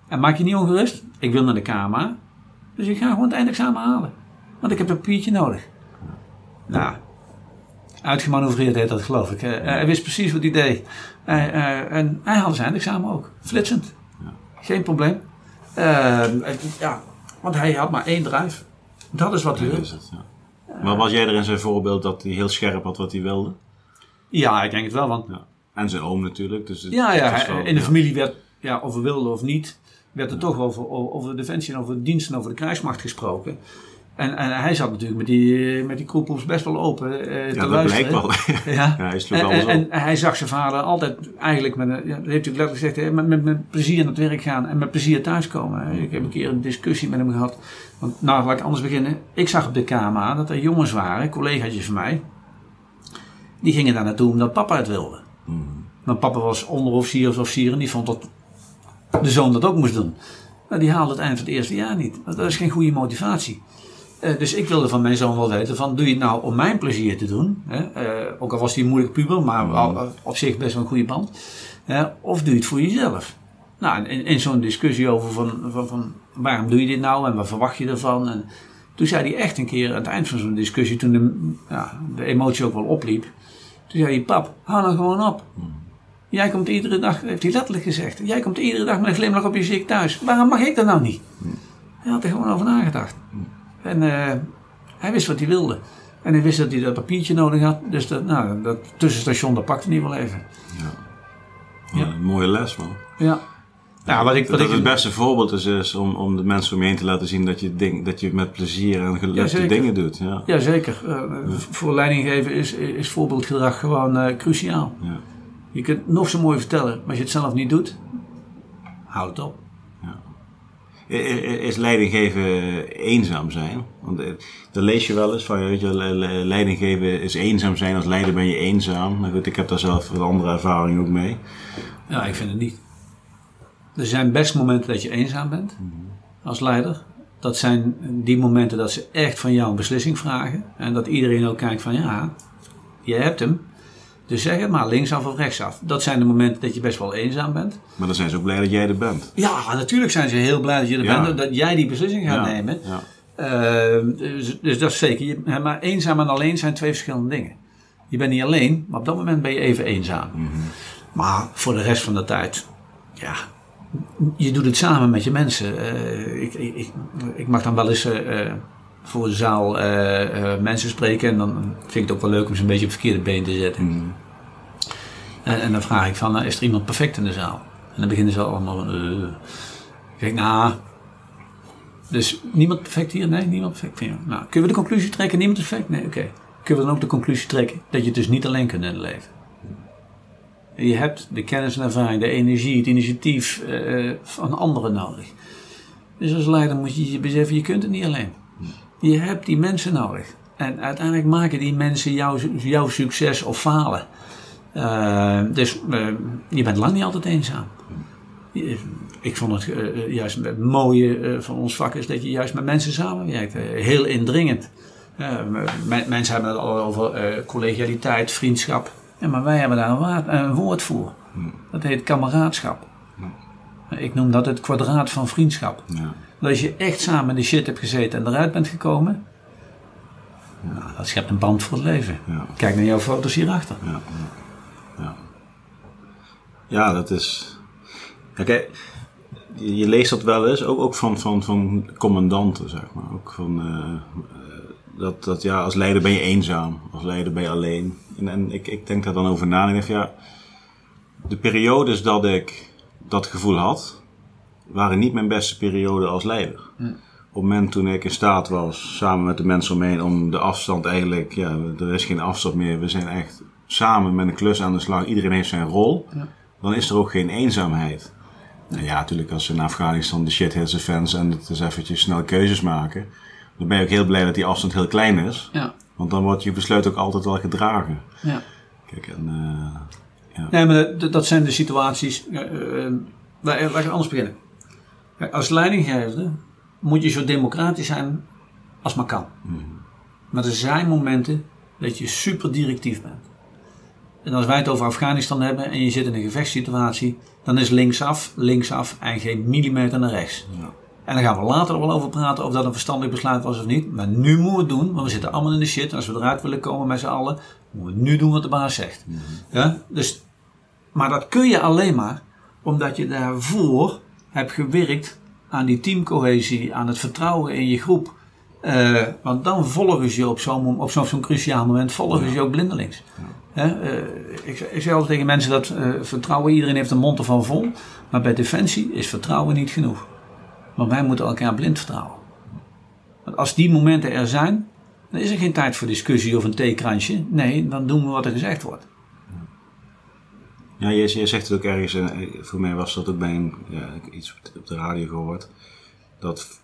En maak je niet ongerust, ik wil naar de KMA, dus ik ga gewoon het eindexamen halen. Want ik heb een papiertje nodig. Nou, uitgemanoeuvreerd heet dat geloof ik. hij wist precies wat hij deed. en hij haalde zijn eindexamen ook, flitsend. Geen probleem. ja, want hij had maar één drive. Dat is wat hij wil. Maar was jij er in zijn voorbeeld dat hij heel scherp had wat hij wilde? Ja, ik denk het wel. Want... Ja. En zijn oom natuurlijk. Dus ja, ja in de familie werd, ja, of we wilden of niet, werd er toch over, over defensie en over diensten, over de krijgsmacht gesproken. En, en hij zat natuurlijk met die, met die kroepels best wel open eh, te ja, luisteren. Dat blijkt wel. ja. ja. hij en, en, en, hij zag zijn vader altijd eigenlijk met, een, ja, dat heeft letterlijk gezegd, met, met, met, plezier naar het werk gaan en met plezier thuiskomen. Ik heb een keer een discussie met hem gehad. Want nou, laat ik anders beginnen. Ik zag op de kamer dat er jongens waren, collega's van mij, die gingen daar naartoe omdat papa het wilde. Mm. Papa was onderofficier of officier en die vond dat de zoon dat ook moest doen. Maar die haalde het eind van het eerste jaar niet. Dat is geen goede motivatie. Uh, dus ik wilde van mijn zoon wel weten: van, doe je het nou om mijn plezier te doen? Hè? Uh, ook al was hij een moeilijk puber, maar mm. op zich best wel een goede band. of doe je het voor jezelf? Nou, in, in zo'n discussie over van, van, van, waarom doe je dit nou en wat verwacht je ervan? En toen zei hij echt een keer aan het eind van zo'n discussie, toen de, ja, de emotie ook wel opliep. Toen zei hij: Pap, hou nou gewoon op. Mm. Jij komt iedere dag, heeft hij letterlijk gezegd, jij komt iedere dag met een glimlach op je gezicht thuis. Waarom mag ik dat nou niet? Hij had er gewoon over nagedacht. En uh, hij wist wat hij wilde. En hij wist dat hij dat papiertje nodig had. Dus dat, nou, dat tussenstation, dat pakte hij wel even. Ja. ja. Een mooie les, man. Ja. Ja, wat ik, wat dat ik, het beste voorbeeld is, is om, om de mensen om je heen te laten zien dat je, ding, dat je met plezier en geluk ja, dingen doet. Ja, ja zeker. Uh, voor leidinggeven is, is voorbeeldgedrag gewoon uh, cruciaal. Ja. Je kunt nog zo mooi vertellen, maar als je het zelf niet doet, houd het op. Ja. Is leidinggeven eenzaam zijn? Want eh, dan lees je wel eens van, weet je, leidinggeven is eenzaam zijn, als leider ben je eenzaam. Nou goed, ik heb daar zelf een andere ervaring ook mee. Ja, ik vind het niet. Er zijn best momenten dat je eenzaam bent mhm. als leider. Dat zijn die momenten dat ze echt van jou een beslissing vragen. En dat iedereen ook kijkt van ja, je hebt hem. Dus zeg het maar, linksaf of rechtsaf. Dat zijn de momenten dat je best wel eenzaam bent. Maar dan zijn ze ook blij dat jij er bent. Ja, natuurlijk zijn ze heel blij dat je er bent. Dat jij die beslissing gaat nemen. Ja. Uh, dus, dus, dat is zeker. Je, maar eenzaam en alleen zijn twee verschillende dingen. Je bent niet alleen, maar op dat moment ben je even eenzaam. Mm -hmm. Maar voor de rest van de tijd, ja, je doet het samen met je mensen. Uh, ik, ik, ik, mag dan wel eens uh, voor de zaal mensen spreken en dan vind ik het ook wel leuk om ze een beetje op verkeerde been te zetten. Mm -hmm. En, dan vraag ik van, is er iemand perfect in de zaal? En dan beginnen ze allemaal, uh, ik denk, nou, Dus niemand perfect hier? Nee, niemand perfect hier. Nou, kunnen we de conclusie trekken? Niemand is perfect? Nee, oké. Kunnen we dan ook de conclusie trekken dat je het dus niet alleen kunt in het leven? Je hebt de kennis en ervaring, de energie, het initiatief uh, van anderen nodig. Dus als leider moet je je beseffen, je kunt het niet alleen. Je hebt die mensen nodig. En uiteindelijk maken die mensen jouw, jouw succes of falen. Uh, dus uh, je bent lang niet altijd eenzaam. Ik vond het uh, juist het mooie van ons vak is dat je juist met mensen samenwerkt. heel indringend. mensen hebben het al over collegialiteit, vriendschap. Ja, maar wij hebben daar een, waard, een woord voor. Dat heet kameraadschap. Ik noem dat het kwadraat van vriendschap. Ja. Dat als je echt samen in de shit hebt gezeten en eruit bent gekomen, ja. nou, dat schept een band voor het leven. Ja. Kijk naar jouw foto's hierachter. Ja, ja. Ja dat is. Kijk, je, leest dat wel eens, ook, ook van, van, van commandanten, zeg maar. Ook van, uh, dat, dat ja, als leider ben je eenzaam, als leider ben je alleen. En, en ik, ik denk daar dan over na en denk ja, de periodes dat ik dat gevoel had, waren niet mijn beste periode als leider. Hm. Op het moment toen ik in staat was, samen met de mensen omheen, om de afstand eigenlijk, ja, er is geen afstand meer. We zijn echt samen met een klus aan de slag. Iedereen heeft zijn rol. Dan is er ook geen eenzaamheid. Nou ja, natuurlijk als in Afghanistan de shit hits de fans en het is eventjes snel keuzes maken. Dan ben je ook heel blij dat die afstand heel klein is. Ja. Want dan wordt je besluit ook altijd wel gedragen. Ja. Kijk, en uh, ja. Nee, maar dat, dat zijn de situaties. Uh, laat, ik anders beginnen. als leidinggevende moet je zo democratisch zijn als maar kan. Mm. Maar er zijn momenten dat je super directief bent. En als wij het over Afghanistan hebben en je zit in een gevechtssituatie, dan is linksaf, linksaf en geen millimeter naar rechts. Ja. En dan gaan we later nog wel over praten of dat een verstandig besluit was of niet. Maar nu moeten we het doen, want we zitten allemaal in de shit. En als we eruit willen komen met z'n allen, moeten we nu doen wat de baas zegt. Mhm. ja? dus, maar dat kun je alleen maar omdat je daarvoor hebt gewerkt aan die teamcohesie, aan het vertrouwen in je groep. Uh, want dan volgen ze je op zo'n op zo'n cruciaal moment, volgen ze je ook blindelings. Uh, ik, ik zeg altijd tegen mensen dat uh, vertrouwen, iedereen heeft een mond ervan vol. Maar bij defensie is vertrouwen niet genoeg. Maar wij moeten elkaar blind vertrouwen. Want als die momenten er zijn, dan is er geen tijd voor discussie of een theekransje. Nee, dan doen we wat er gezegd wordt. Ja, je, zegt het ook ergens, en voor mij was dat ook bij een, ja, iets op de radio gehoord, dat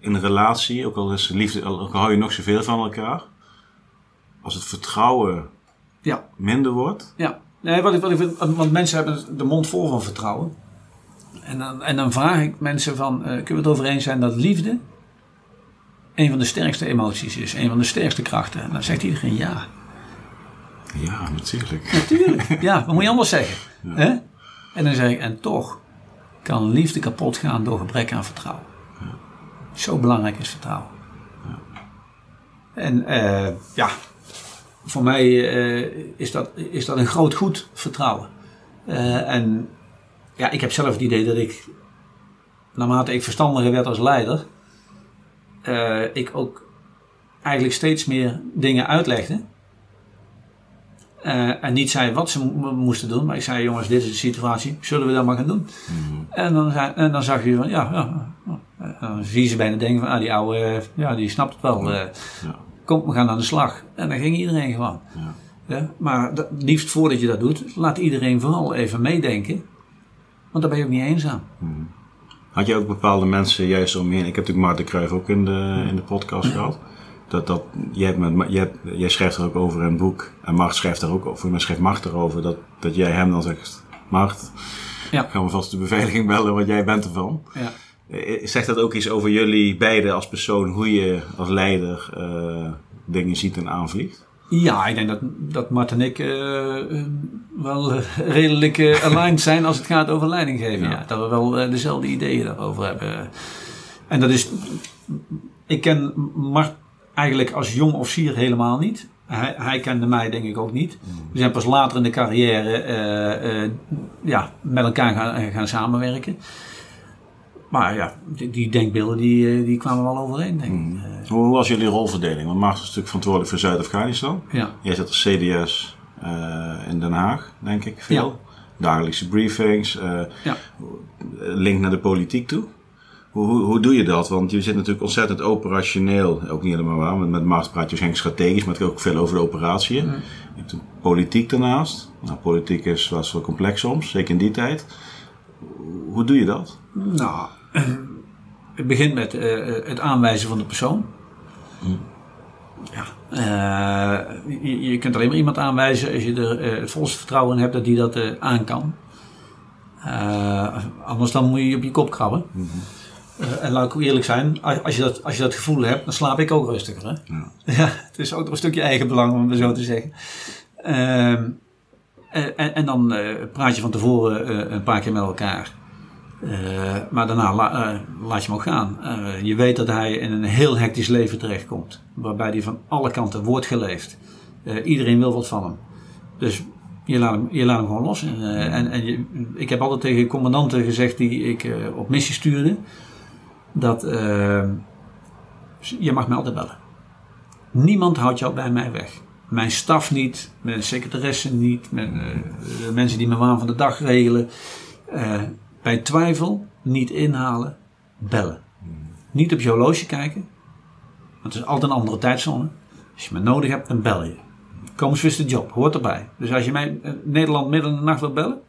in een relatie, ook al is liefde, ook al hou je nog zoveel van elkaar, als het vertrouwen ja. minder wordt. Ja, nee, wat ik, wat ik vind, want mensen hebben de mond vol van vertrouwen. En dan, en dan vraag ik mensen van, uh, kunnen we het over eens zijn dat liefde een van de sterkste emoties is, een van de sterkste krachten? En dan zegt iedereen ja. Ja, natuurlijk. Natuurlijk, ja, wat moet je anders zeggen? Hè? En dan zeg ik, en toch kan liefde kapot gaan door gebrek aan vertrouwen. Zo belangrijk is vertrouwen. En uh, ja, voor mij uh, is, dat, is dat een groot goed, vertrouwen. Uh, en ja, ik heb zelf het idee dat ik, naarmate ik verstandiger werd als leider, ik ook eigenlijk steeds meer dingen uitlegde. Uh, en niet zei wat ze moesten doen, maar ik zei: jongens, dit is de situatie, zullen we dat maar gaan doen? Mm en, dan, en dan zag je van ja, ja, dan zie je ze bijna denken: van ah, die oude, ja, die snapt het wel. Uh, ja. Kom, we gaan aan de slag. En dan ging iedereen gewoon. Ja. Ja, maar dat, liefst voordat je dat doet, laat iedereen vooral even meedenken. Want dan ben je ook niet eenzaam. Hmm. Had je ook bepaalde mensen juist om je heen? Ik heb natuurlijk Marten Kruijf ook in de, in de podcast gehad. Dat, dat, jij, hebt met, jij, hebt, jij schrijft er ook over in een boek. En Mart schrijft er ook over. Voor mij schrijft Mart erover. Dat, dat jij hem dan zegt: Mart, ja. gaan we vast de beveiliging bellen, want jij bent ervan. Ja. Eh, zegt dat ook iets over jullie beiden als persoon, hoe je als leider uh, dingen ziet en aanvliegt? Ja, ik denk dat, dat Mart en ik uh, wel uh, redelijk aligned zijn als het gaat over leidinggeven. Ja. ja dat we wel dezelfde ideeën daarover hebben. En dat is. Ik ken Mart eigenlijk als jong officier helemaal niet. Hij, hij kende mij denk ik ook niet. We zijn pas later in de carrière ja, met elkaar gaan, gaan samenwerken. Maar ja, die, die denkbeelden die, eh, die kwamen wel overeen, denk ik. Eh, hoe was jullie rolverdeling? Want Maarten is natuurlijk verantwoordelijk voor Zuid-Afghanistan. Ja. Jij zit als CDS eh, in Den Haag, denk ik, veel. Ja. Dagelijkse briefings, ja. link naar de politiek toe. Hoe, hoe, hoe, doe je dat? Want je zit natuurlijk ontzettend operationeel, ook niet helemaal waar. Met, met Maarten praat je waarschijnlijk strategisch, maar het ook veel over de operatie. Je hebt een politiek daarnaast. Nou, politiek is was wel complex soms, zeker in die tijd. Hoe doe je dat? Nou, het begint met uh, het aanwijzen van de persoon. Hm. Ja. Uh, je, je, kunt alleen maar iemand aanwijzen als je er het volste vertrouwen in hebt dat die dat aan kan. anders dan moet je op je kop krabben. Mm -hmm. en laat ik ook eerlijk zijn, als je, dat, als je dat gevoel hebt, dan slaap ik ook rustiger. Hè? Ja. ja het is ook nog een stukje eigen belang, om het zo te zeggen. Ehm, en, en, dan praat je van tevoren een paar keer met elkaar. Maar daarna la, laat je hem ook gaan. Je weet dat hij in een heel hectisch leven terechtkomt. Waarbij hij van alle kanten wordt geleefd. iedereen wil wat van hem. Dus je laat hem, je laat hem gewoon los. En, en, en je, ik heb altijd tegen commandanten gezegd die ik op missie stuurde. Dat je mag me altijd bellen. Niemand houdt jou bij mij weg. Mijn staf niet, mijn secretaresse niet, mijn, de mensen die mijn waan van de dag regelen. Bij twijfel niet inhalen, bellen. Niet op je horloge kijken, want het is altijd een andere tijdzone. Als je me nodig hebt, dan bel je. Kom eens de job, hoort erbij. Dus als je mij in Nederland midden in de nacht wilt bellen,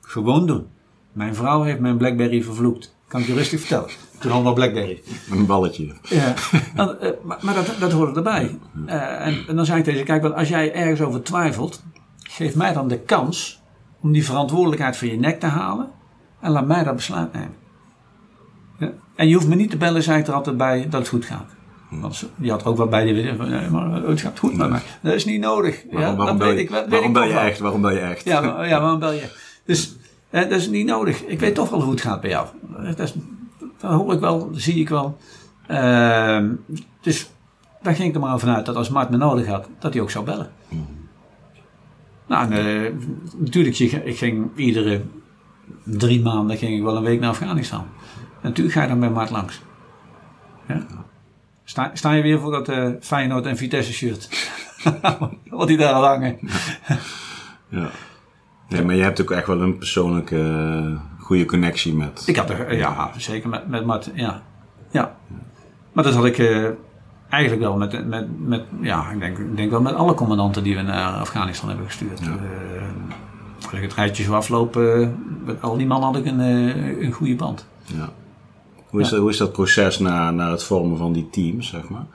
gewoon doen. Mijn vrouw heeft mijn Blackberry vervloekt. Kan ik je rustig vertellen. Toen hadden we Blackberry. Een balletje. Ja, eh, maar, dat, dat hoort erbij. Uh, en, en, dan zei ik tegen kijk, want als jij ergens over twijfelt, geef mij dan de kans om die verantwoordelijkheid van je nek te halen en laat mij dat besluit nemen. Ja? En je hoeft me niet te bellen, zei ik er altijd bij, dat het goed gaat. Want die had ook wel bij, die nee, maar het gaat goed met mij. Dat is niet nodig. Waarom, ja, waarom, bel, je, ik, waarom bel je echt? Waarom bel je echt? Ja, maar, ja waarom bel je? Dus dat is niet nodig. Ik weet toch wel hoe het gaat bij jou. Dat, is, dat hoor ik wel, dat zie ik wel. Uh, dus daar ging ik er maar vanuit dat als Mart me nodig had, dat hij ook zou bellen. Mm. Nou, uh, natuurlijk, ik ging iedere drie maanden ging ik wel een week naar Afghanistan. En natuurlijk ga je dan bij Mart langs. Ja? Sta, sta je weer voor dat uh, Feyenoord en Vitesse shirt? Wat die daar al hangen. ja. ja. maar je hebt ook echt wel een persoonlijke uh, goede connectie met... Ik had er, ja, zeker met, met Mart, ja. ja. Maar dat had ik uh, eigenlijk wel met, met, met ja, ik denk, ik denk wel met alle commandanten die we naar Afghanistan hebben gestuurd. Ja als ik het rijtje zo aflopen, met al die mannen had ik een, eh, een goede band. Ja. Hoe, is dat, hoe is dat proces naar, naar het vormen van die teams, zeg maar?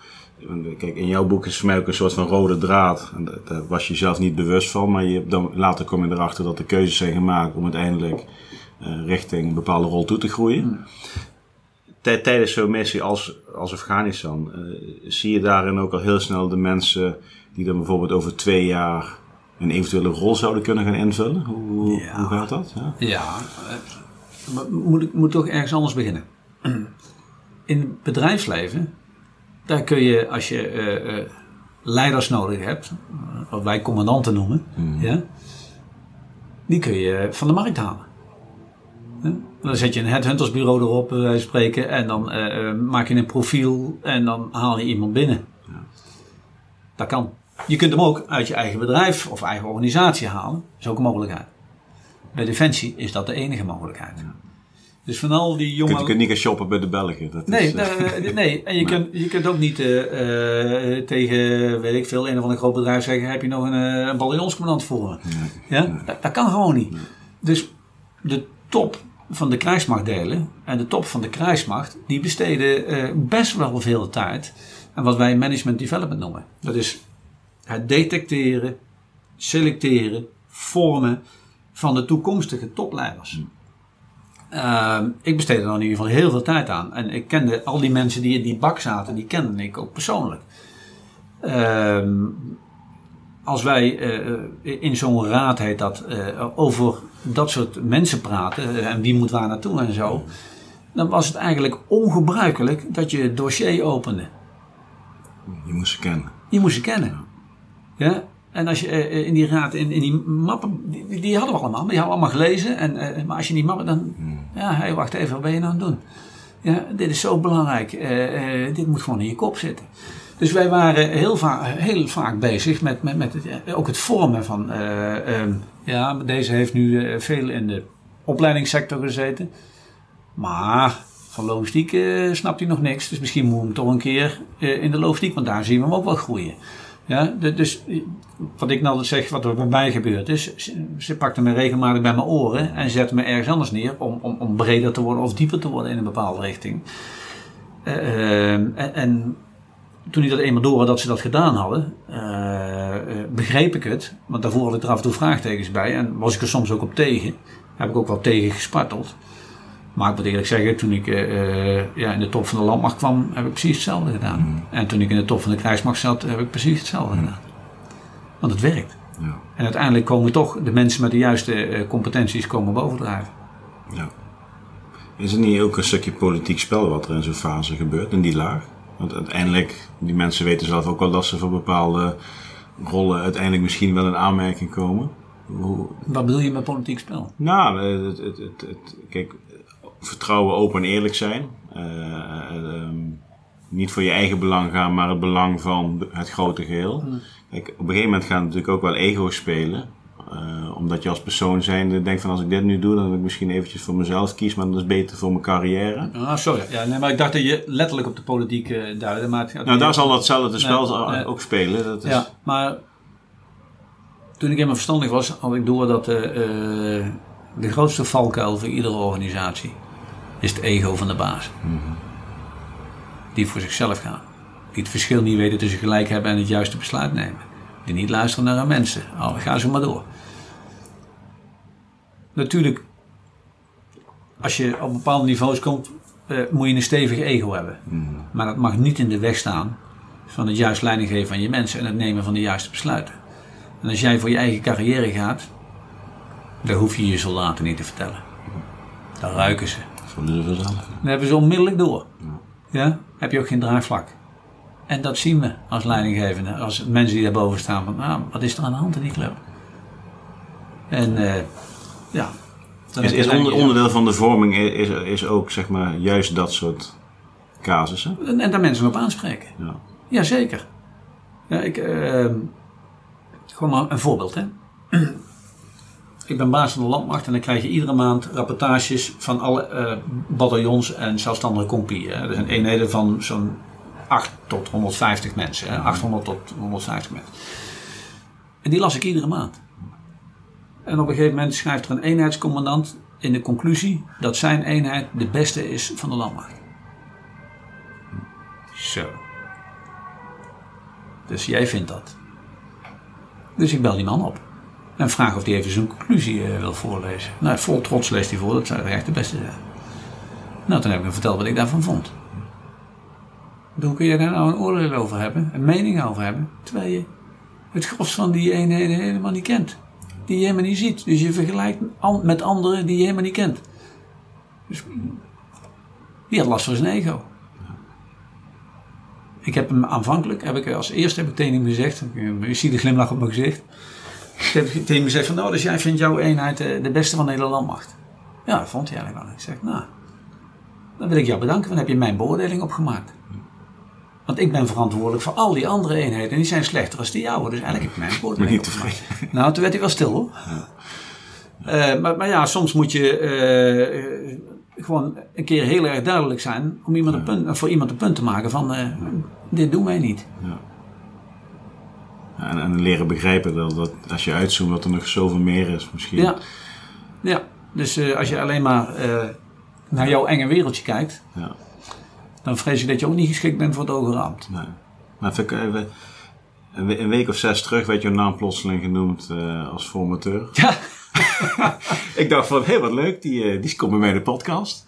Kijk, in jouw boek is voor mij ook een soort van rode draad. En daar was je zelf niet bewust van, maar je, dan, later kom je erachter dat er keuzes zijn gemaakt om uiteindelijk uh, richting een bepaalde rol toe te groeien. Hmm. Tijdens zo'n missie als, als Afghanistan, uh, zie je daarin ook al heel snel de mensen die dan bijvoorbeeld over twee jaar een eventuele rol zouden kunnen gaan invullen? Hoe, hoe gaat dat? Ja, ja uh, moet ik moet toch ergens anders beginnen. In het bedrijfsleven, daar kun je als je uh, uh, leiders nodig hebt, wat wij commandanten noemen, mm. ja, die kun je van de markt halen. Dan zet je een headhuntersbureau erop, wijze spreken, en dan maak je een profiel en dan haal je iemand binnen. Ja. Dat kan. Je kunt hem ook uit je eigen bedrijf of eigen organisatie halen. Dat is ook een mogelijkheid. Bij Defensie is dat de enige mogelijkheid. Dus van al die jonge... Je kunt, niet gaan shoppen bij de Belgen. Dat nee, is, nee, en je, kunt, je kunt ook niet uh, tegen, weet ik veel, een of ander groot bedrijf zeggen: heb je nog een, een voor me? Ja? Dat, dat, kan gewoon niet. Dus de top van de krijgsmachtdelen en de top van de krijgsmacht, die besteden best wel veel tijd aan wat wij management development noemen. Dat is het detecteren, selecteren, vormen van de toekomstige topleiders. Uh, ik besteedde er in ieder geval heel veel tijd aan. En ik kende al die mensen die in die bak zaten, die kende ik ook persoonlijk. Uh, als wij uh, in zo'n raad heet dat, uh, over dat soort mensen praten en wie moet waar naartoe en zo, dan was het eigenlijk ongebruikelijk dat je het dossier opende. Je moest ze kennen. Je moest ze kennen. Ja? En als je in die raad, in, in die mappen, die, die, hadden we allemaal, die hadden we allemaal gelezen. En, maar als je die mappen dan, hmm. Ja, hey, wacht even, wat ben je nou aan het doen? Ja, dit is zo belangrijk, uh, dit moet gewoon in je kop zitten. Dus wij waren heel, vaak, heel vaak bezig met, met, het, ook het vormen van, um, ja, deze heeft nu veel in de opleidingssector gezeten. Maar Van logistiek snapt hij nog niks. Dus misschien moet hem toch een keer in de logistiek, want daar zien we hem ook wel groeien. Ja, dus wat ik nou zeg, wat er bij mij gebeurt is, ze pakte me regelmatig bij mijn oren en zette me ergens anders neer om, om, om breder te worden of dieper te worden in een bepaalde richting. en, en toen ik dat eenmaal door had dat ze dat gedaan hadden, uh, begreep ik het. Want daarvoor had ik er af en toe vraagtekens bij. En was ik er soms ook op tegen. Heb ik ook wel tegen gesparteld. Maar ik moet eerlijk zeggen, toen ik uh, ja, in de top van de landmacht kwam, heb ik precies hetzelfde gedaan. Mm. En toen ik in de top van de krijgsmacht zat, heb ik precies hetzelfde mm. gedaan. Want het werkt. Ja. En uiteindelijk komen toch de mensen met de juiste competenties komen bovendrijven. Ja. Is het niet ook een stukje politiek spel wat er in zo'n fase gebeurt, in die laag? Want uiteindelijk, die mensen weten zelf ook wel dat ze voor bepaalde rollen uiteindelijk misschien wel in aanmerking komen. Wat bedoel je met politiek spel? Nou, het, het, het, kijk, vertrouwen, open en eerlijk zijn. Uh, uh, niet voor je eigen belang gaan, maar het belang van het grote geheel. Hmm. Kijk, op een gegeven moment gaan natuurlijk ook wel ego's spelen. Uh, omdat je als persoon zijnde denkt van als ik dit nu doe, dan wil ik misschien eventjes voor mezelf kies, maar dat is beter voor mijn carrière. Ah, sorry. Ja, nee, maar ik dacht dat je letterlijk op de politiek uh, duidde. Maar nou, daar zal datzelfde spel ook spelen. Dat is... Ja, maar toen ik helemaal verstandig was, had ik door dat uh, de grootste valkuil voor iedere organisatie is het ego van de baas. Mm -hmm. Die voor zichzelf gaan. Die het verschil niet weten tussen gelijk hebben en het juiste besluit nemen. Die niet luisteren naar hun mensen. Oh, ga zo maar door. Natuurlijk, als je op bepaalde niveaus komt, uh, moet je een stevig ego hebben. Mhm. Maar dat mag niet in de weg staan van het juist leidinggeven van je mensen en het nemen van de juiste besluiten. En als jij voor je eigen carrière gaat, dan hoef je je soldaten niet te vertellen. Dan ruiken ze. Dan hebben ze onmiddellijk door. Ja? Heb je ook geen draagvlak. En dat zien we als leidinggevende, als mensen die daarboven staan van, ah, wat is er aan de hand in die club? En uh, ja. Is, is onder, onderdeel van de vorming is, is ook zeg maar juist dat soort casussen? En, en daar mensen op aanspreken. Ja. Jazeker. Ja, ik, uh, gewoon maar een voorbeeld hè. ik ben baas van de landmacht en dan krijg je iedere maand rapportages van alle uh, bataljons en zelfstandige compieën. Er zijn eenheden van zo'n 8 tot 150 mensen. Hè? 800 tot 150 mensen. En die las ik iedere maand. En op een gegeven moment schrijft er een eenheidscommandant in de conclusie dat zijn eenheid de beste is van de landmacht. Zo. Dus jij vindt dat. Dus ik bel die man op. En vraag of hij even zijn conclusie uh, wil voorlezen. Nou, vol trots leest hij voor dat zij echt de beste zijn. Nou, toen heb ik hem verteld wat ik daarvan vond. Hoe kun je daar nou een oordeel over hebben, een mening over hebben, terwijl je het gros van die eenheden helemaal niet kent. Die je helemaal niet ziet. Dus je vergelijkt met anderen die je helemaal niet kent. Dus die had last van zijn ego. Ik heb hem aanvankelijk, heb ik als eerste heb ik tegen hem gezegd, je ziet de glimlach op mijn gezicht. Ik heb tegen hem gezegd van, nou, dus jij vindt jouw eenheid de beste van de hele landmacht. Ja, dat vond hij eigenlijk wel. Ik zeg, nou, dan wil ik jou bedanken, dan heb je mijn beoordeling opgemaakt. Want ik ben verantwoordelijk voor al die andere eenheden. En die zijn slechter als die jouwe. Dus eigenlijk heb ik mijn woord niet tevreden. Nou, toen werd hij wel stil hoor. Ja. Uh, maar, maar, ja, soms moet je uh, gewoon een keer heel erg duidelijk zijn. Om iemand een punt, voor iemand een punt te maken van uh, dit doen wij niet. Ja. En, en, leren begrijpen dat, dat als je uitzoomt dat er nog zoveel meer is misschien. Ja, ja. dus als je alleen maar naar jouw enge wereldje kijkt. Ja dan vrees ik dat je ook niet geschikt bent voor het hoge ambt. Nee. Maar even, een week of zes terug werd je naam plotseling genoemd als formateur. Ja. ik dacht van, hé, hey, wat leuk, die, uh, die komt bij mij in de podcast.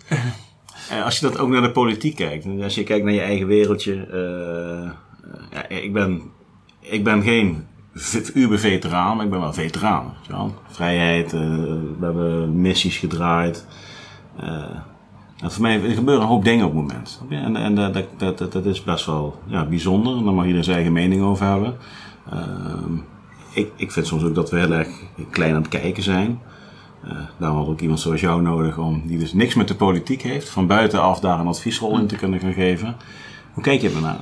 uh, als je dat ook naar de politiek kijkt, als je kijkt naar je eigen wereldje. ja, ik, ben, ik ben geen Uber-veteraan, maar ik ben wel veteraan. Vrijheid, we hebben missies gedraaid. Voor mij gebeuren een hoop dingen op het moment. En, en dat, dat, dat, dat, is best wel ja, bijzonder. En daar mag iedereen zijn eigen mening over hebben. Ik, ik vind soms ook dat we heel erg klein aan het kijken zijn. Uh, daarom had ook iemand zoals jou nodig, om, die dus niks met de politiek heeft, van buitenaf daar een adviesrol in te kunnen gaan geven. Hoe kijk je ernaar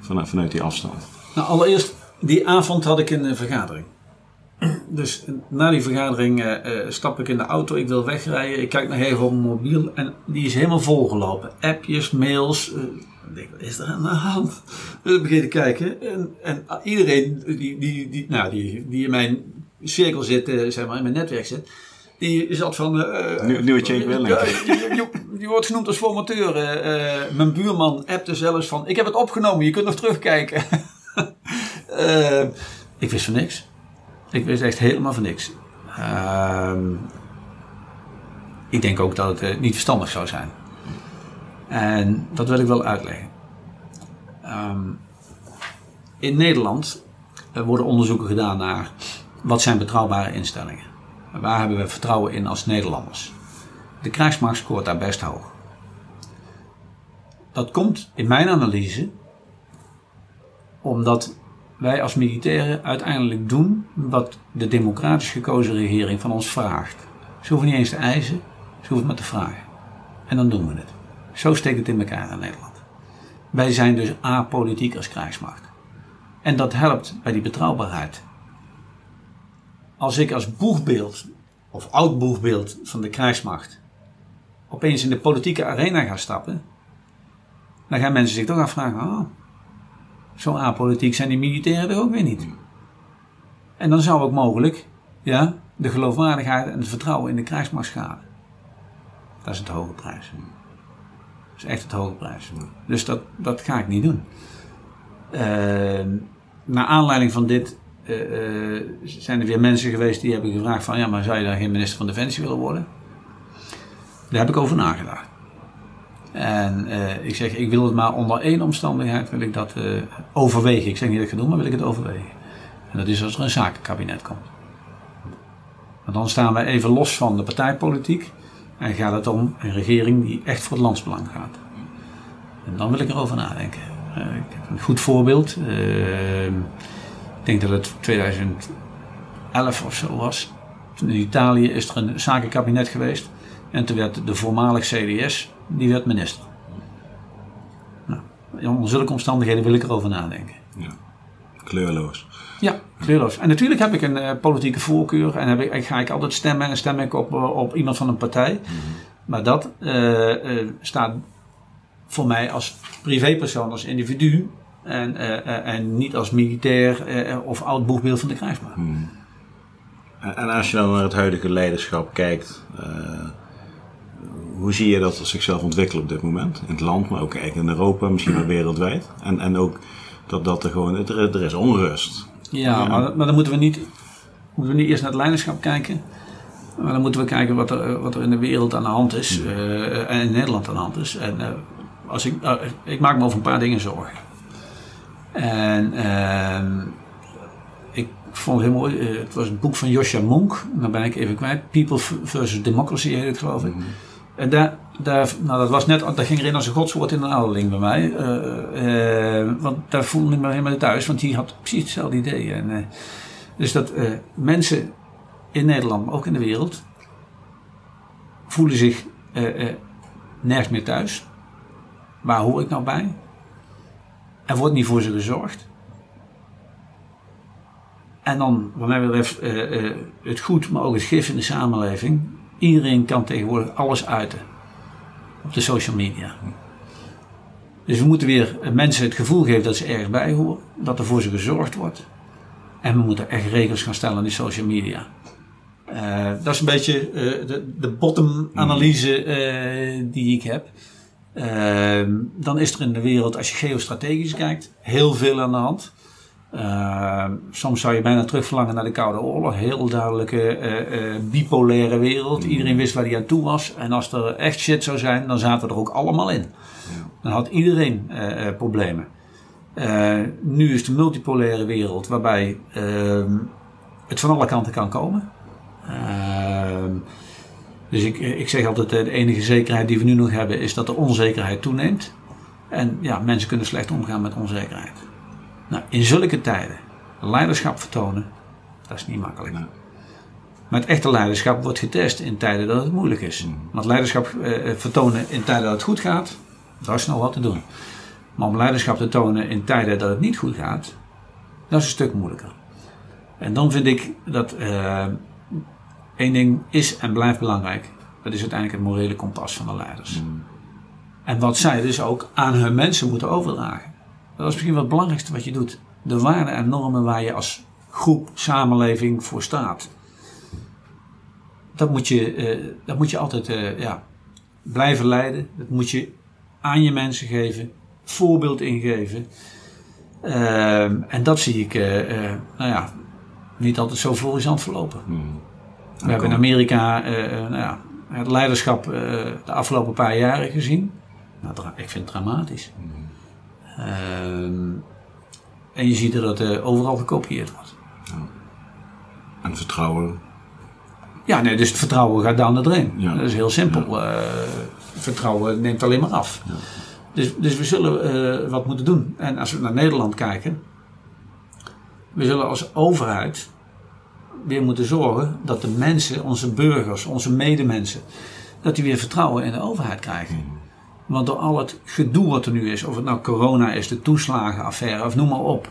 vanuit, vanuit die afstand? Nou, allereerst, die avond had ik een vergadering. dus na die vergadering stap ik in de auto, ik wil wegrijden, ik kijk nog even op mijn mobiel en die is helemaal volgelopen. Appjes, mails, denk, wat is er aan de hand? Dus ik begin te kijken en, en iedereen die, die, die, nou, die, die in mijn cirkel zit, zeg maar, in mijn netwerk zit, die zat van... Uh, Nieuwe Jake Willing. die, wordt genoemd als formateur. Uh, mijn buurman appte zelfs van... Ik heb het opgenomen, je kunt nog terugkijken. uh, ik wist van niks. Ik wist echt helemaal van niks. Ehm, ik denk ook dat het niet verstandig zou zijn. En dat wil ik wel uitleggen. Um, in Nederland worden onderzoeken gedaan naar wat zijn betrouwbare instellingen. Waar hebben we vertrouwen in als Nederlanders? De krijgsmacht scoort daar best hoog. Dat komt in mijn analyse omdat wij als militairen uiteindelijk doen wat de democratisch gekozen regering van ons vraagt. Ze hoeven niet eens te eisen, ze hoeven het maar te vragen. En dan doen we het. Zo steekt het in elkaar in Nederland. Wij zijn dus apolitiek als krijgsmacht. En dat helpt bij die betrouwbaarheid als ik als boegbeeld, of oud boegbeeld van de krijgsmacht, opeens in de politieke arena ga stappen, dan gaan mensen zich toch afvragen: oh, zo apolitiek zijn die militairen er ook weer niet. En dan zou ook mogelijk ja, de geloofwaardigheid en het vertrouwen in de krijgsmacht schaden. Dat is het hoge prijs. Is echt het hoge prijs. Dus dat, dat ga ik niet doen. Uh, naar aanleiding van dit uh, zijn er weer mensen geweest die hebben gevraagd van ja, maar zou je dan geen minister van Defensie willen worden? Daar heb ik over nagedacht. En uh, ik zeg, ik wil het maar onder één omstandigheid wil ik dat overwegen. Ik zeg niet dat ik het doe, maar wil ik het overwegen. En dat is als er een zakenkabinet komt. Want dan staan wij even los van de partijpolitiek en gaat het om een regering die echt voor het landsbelang gaat. En dan wil ik erover nadenken. ik heb een goed voorbeeld. Ik denk dat het 2011 of zo was. In Italië is er een zakenkabinet geweest. En toen werd de voormalig CDS, die werd minister. Nou, onder zulke omstandigheden wil ik erover nadenken. Ja. Kleurloos. Ja, kleurloos. En natuurlijk heb ik een uh, politieke voorkeur en heb ik, ga ik altijd stemmen en stem ik op, uh, op iemand van een partij. Mm -hmm. Maar dat uh, staat voor mij als privépersoon, als individu, en, en niet als militair of oud boegbeeld van de krijgsmacht. Hmm. En als je dan naar het huidige leiderschap kijkt, hoe zie je dat zichzelf ontwikkelen op dit moment? In het land, maar ook eigenlijk in Europa, misschien wel wereldwijd. En, en ook dat, dat er gewoon, er, er is onrust. Ja, Maar, maar dan moeten we, niet, moeten we niet eerst naar het leiderschap kijken. Maar dan moeten we kijken wat er, wat er in de wereld aan de hand is. Hmm. en in Nederland aan de hand is. En als ik, ik maak me over een paar dingen zorgen. En uh, ik vond het heel mooi. Het was een boek van Josja Monk. Dan ben ik even kwijt. People versus Democracy heet het geloof ik. Mm -hmm. En daar, daar, nou dat was net, dat ging erin als een godswoord in een ouderling bij mij. Uh, want daar voelde ik me helemaal thuis. Want die had precies hetzelfde idee. En, dus dat mensen in Nederland, maar ook in de wereld, voelen zich nergens meer thuis. Waar hoor ik nou bij? Er wordt niet voor ze gezorgd. En dan, wat mij betreft, het goed, maar ook het gif in de samenleving. Iedereen kan tegenwoordig alles uiten op de social media. Dus we moeten weer mensen het gevoel geven dat ze ergens bij horen, dat er voor ze gezorgd wordt. En we moeten echt regels gaan stellen aan die social media. Uh, dat is een beetje de, de bottom-analyse die ik heb. Dan is er in de wereld, als je geostrategisch kijkt, heel veel aan de hand. Uh, soms zou je bijna terugverlangen naar de Koude Oorlog. Heel duidelijke uh, bipolaire wereld. Mm. Iedereen wist waar hij aan toe was. En als er echt shit zou zijn, dan zaten we er ook allemaal in. Dan had iedereen eh, problemen. nu is de multipolaire wereld waarbij ehm, het van alle kanten kan komen. Ehm, dus ik, ik zeg altijd, de enige zekerheid die we nu nog hebben is dat de onzekerheid toeneemt. En ja, mensen kunnen slecht omgaan met onzekerheid. Nou, in zulke tijden leiderschap vertonen, dat is niet makkelijk. Maar het echte leiderschap wordt getest in tijden dat het moeilijk is. Mm. Want leiderschap eh, vertonen in tijden dat het goed gaat, daar is nog wat te doen. Maar om leiderschap te tonen in tijden dat het niet goed gaat, dat is een stuk moeilijker. En dan vind ik dat uh, één ding is en blijft belangrijk. Dat is uiteindelijk het morele kompas van de leiders. Hmm. En wat zij dus ook aan hun mensen moeten overdragen. Dat is misschien wel het belangrijkste wat je doet. De waarden en normen waar je als groep, samenleving voor staat. Dat moet je, uh, dat moet je altijd uh, ja, blijven leiden. Dat moet je aan je mensen geven. Voorbeeld ingeven. Uh, en dat zie ik nou ja, niet altijd zo florissant verlopen. Hmm. We hebben in Amerika nou ja, het leiderschap de afgelopen paar jaren gezien. Nou, ik vind het dramatisch. Hmm. Ehm, en je ziet dat het overal gekopieerd wordt. En vertrouwen. Ja, nee, dus het vertrouwen gaat down the drain. Ja. Dat is heel simpel. Ja. Uh, vertrouwen neemt alleen maar af. Ja. Dus, dus we zullen uh, wat moeten doen. En als we naar Nederland kijken, we zullen als overheid weer moeten zorgen dat de mensen, onze burgers, onze medemensen, dat die weer vertrouwen in de overheid krijgen. Want door al het gedoe wat er nu is, of het nou corona is, de toeslagenaffaire of noem maar op,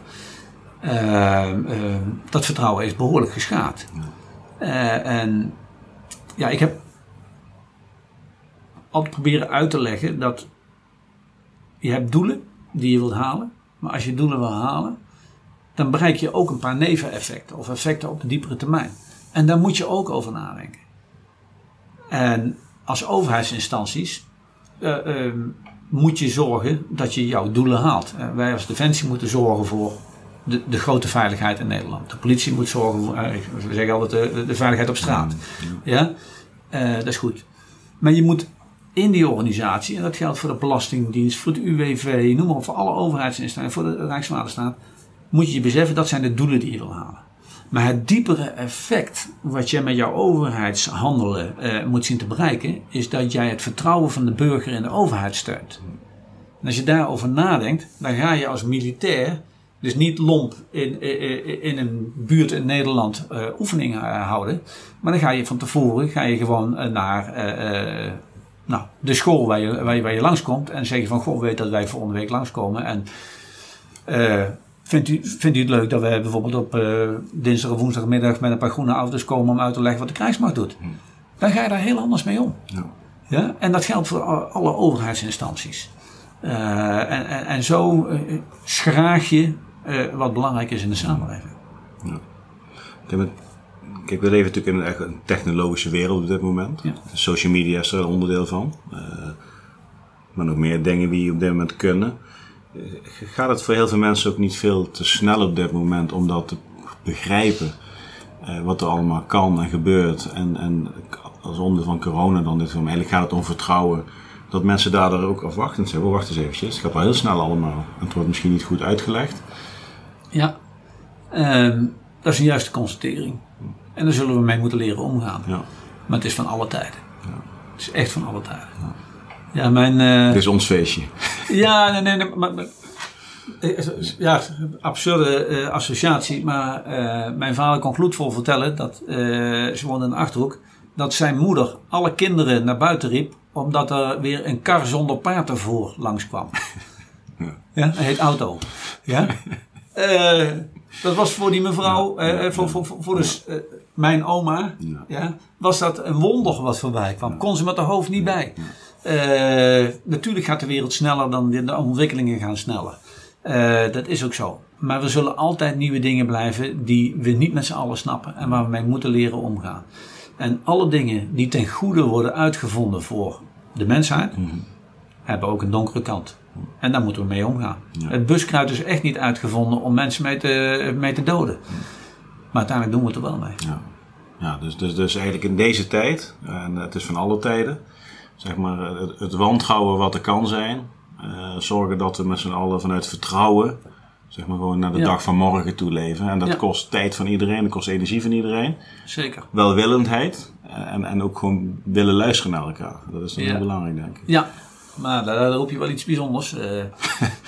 uh, uh, dat vertrouwen is behoorlijk geschaad. Uh, en ja, ik heb altijd proberen uit te leggen dat je hebt doelen die je wilt halen, maar als je doelen wil halen, dan bereik je ook een paar neveneffecten of effecten op de diepere termijn. En daar moet je ook over nadenken. En als overheidsinstanties uh, moet je zorgen dat je jouw doelen haalt. Uh, wij als Defensie moeten zorgen voor de, de, grote veiligheid in Nederland. De politie moet zorgen voor, uh, we zeggen altijd, de, de, veiligheid op straat. Ja, dat is goed. Maar je moet in die organisatie, en dat geldt voor de Belastingdienst, voor de UWV, noem maar op, voor alle overheidsinstellingen, voor de Rijkswaterstaat, moet je je beseffen dat zijn de doelen die je wil halen. Maar het diepere effect wat je met jouw overheidshandelen uh, moet zien te bereiken, is dat jij het vertrouwen van de burger in de overheid steunt. En als je daarover nadenkt, dan ga je als militair dus niet lomp in, in, in een buurt in Nederland uh, oefeningen houden, maar dan ga je van tevoren ga je gewoon naar nou, de school waar je, waar, je, je langskomt en zeggen van goh, weet dat wij volgende week langskomen en Vindt u, vindt u het leuk dat wij bijvoorbeeld op uh, dinsdag of woensdagmiddag met een paar groene auto's komen om uit te leggen wat de krijgsmacht doet? Hm. Dan ga je daar heel anders mee om. Ja. ja? En dat geldt voor alle overheidsinstanties. Uh, en, en, en, zo uh, schraag je wat belangrijk is in de samenleving. Ja. Kijk, we leven natuurlijk in een, technologische wereld op dit moment. Ja. Social media is er een onderdeel van. maar nog meer dingen die op dit moment kunnen gaat het voor heel veel mensen ook niet veel te snel op dit moment om dat te begrijpen. Uh, wat er allemaal kan en gebeurt. En, en als onder van corona dan dit eigenlijk gaat het om vertrouwen. Dat mensen daardoor ook afwachtend zijn. Wacht eens eventjes, het gaat wel heel snel allemaal. En het wordt misschien niet goed uitgelegd. Ja, uh, dat is een juiste constatering. En daar zullen we mee moeten leren omgaan. Ja. Maar het is van alle tijden. Ja. Het is echt van alle tijden. Ja. Ja, mijn... Uh... Dit is ons feestje. Ja, nee, nee, nee maar, maar, eh, ja, absurde uh, associatie. Maar uh, mijn vader kon gloedvol vertellen dat ze woonde in de Achterhoek. Dat zijn moeder alle kinderen naar buiten riep. Omdat er weer een kar zonder paard ervoor langskwam. Ja, ja hij heet auto. Ja. dat was voor die mevrouw, ja, voor, voor, voor, voor dus, mijn oma, ja. was dat een wonder wat voorbij kwam. Kon ze met haar hoofd niet bij. Uh, natuurlijk gaat de wereld sneller dan de ontwikkelingen gaan sneller. Uh, dat is ook zo. Maar we zullen altijd nieuwe dingen blijven die we niet met z'n allen snappen en waar we mee moeten leren omgaan. En alle dingen die ten goede worden uitgevonden voor de mensheid, mm -hmm. hebben ook een donkere kant. En daar moeten we mee omgaan. Ja. Het buskruid is echt niet uitgevonden om mensen mee te, mee te doden. Maar uiteindelijk doen we het er wel mee. Ja, ja dus, dus, dus eigenlijk in deze tijd, en het is van alle tijden, zeg maar, het, het wantrouwen wat er kan zijn. Uh, zorgen dat we met z'n allen vanuit vertrouwen, zeg maar, gewoon naar de dag van morgen toe leven. En dat kost tijd van iedereen, dat kost energie van iedereen. Zeker. Welwillendheid en, en ook gewoon willen luisteren naar elkaar. Dat is dan heel belangrijk, denk ik. Ja, maar daar, roep je wel iets bijzonders. Uh,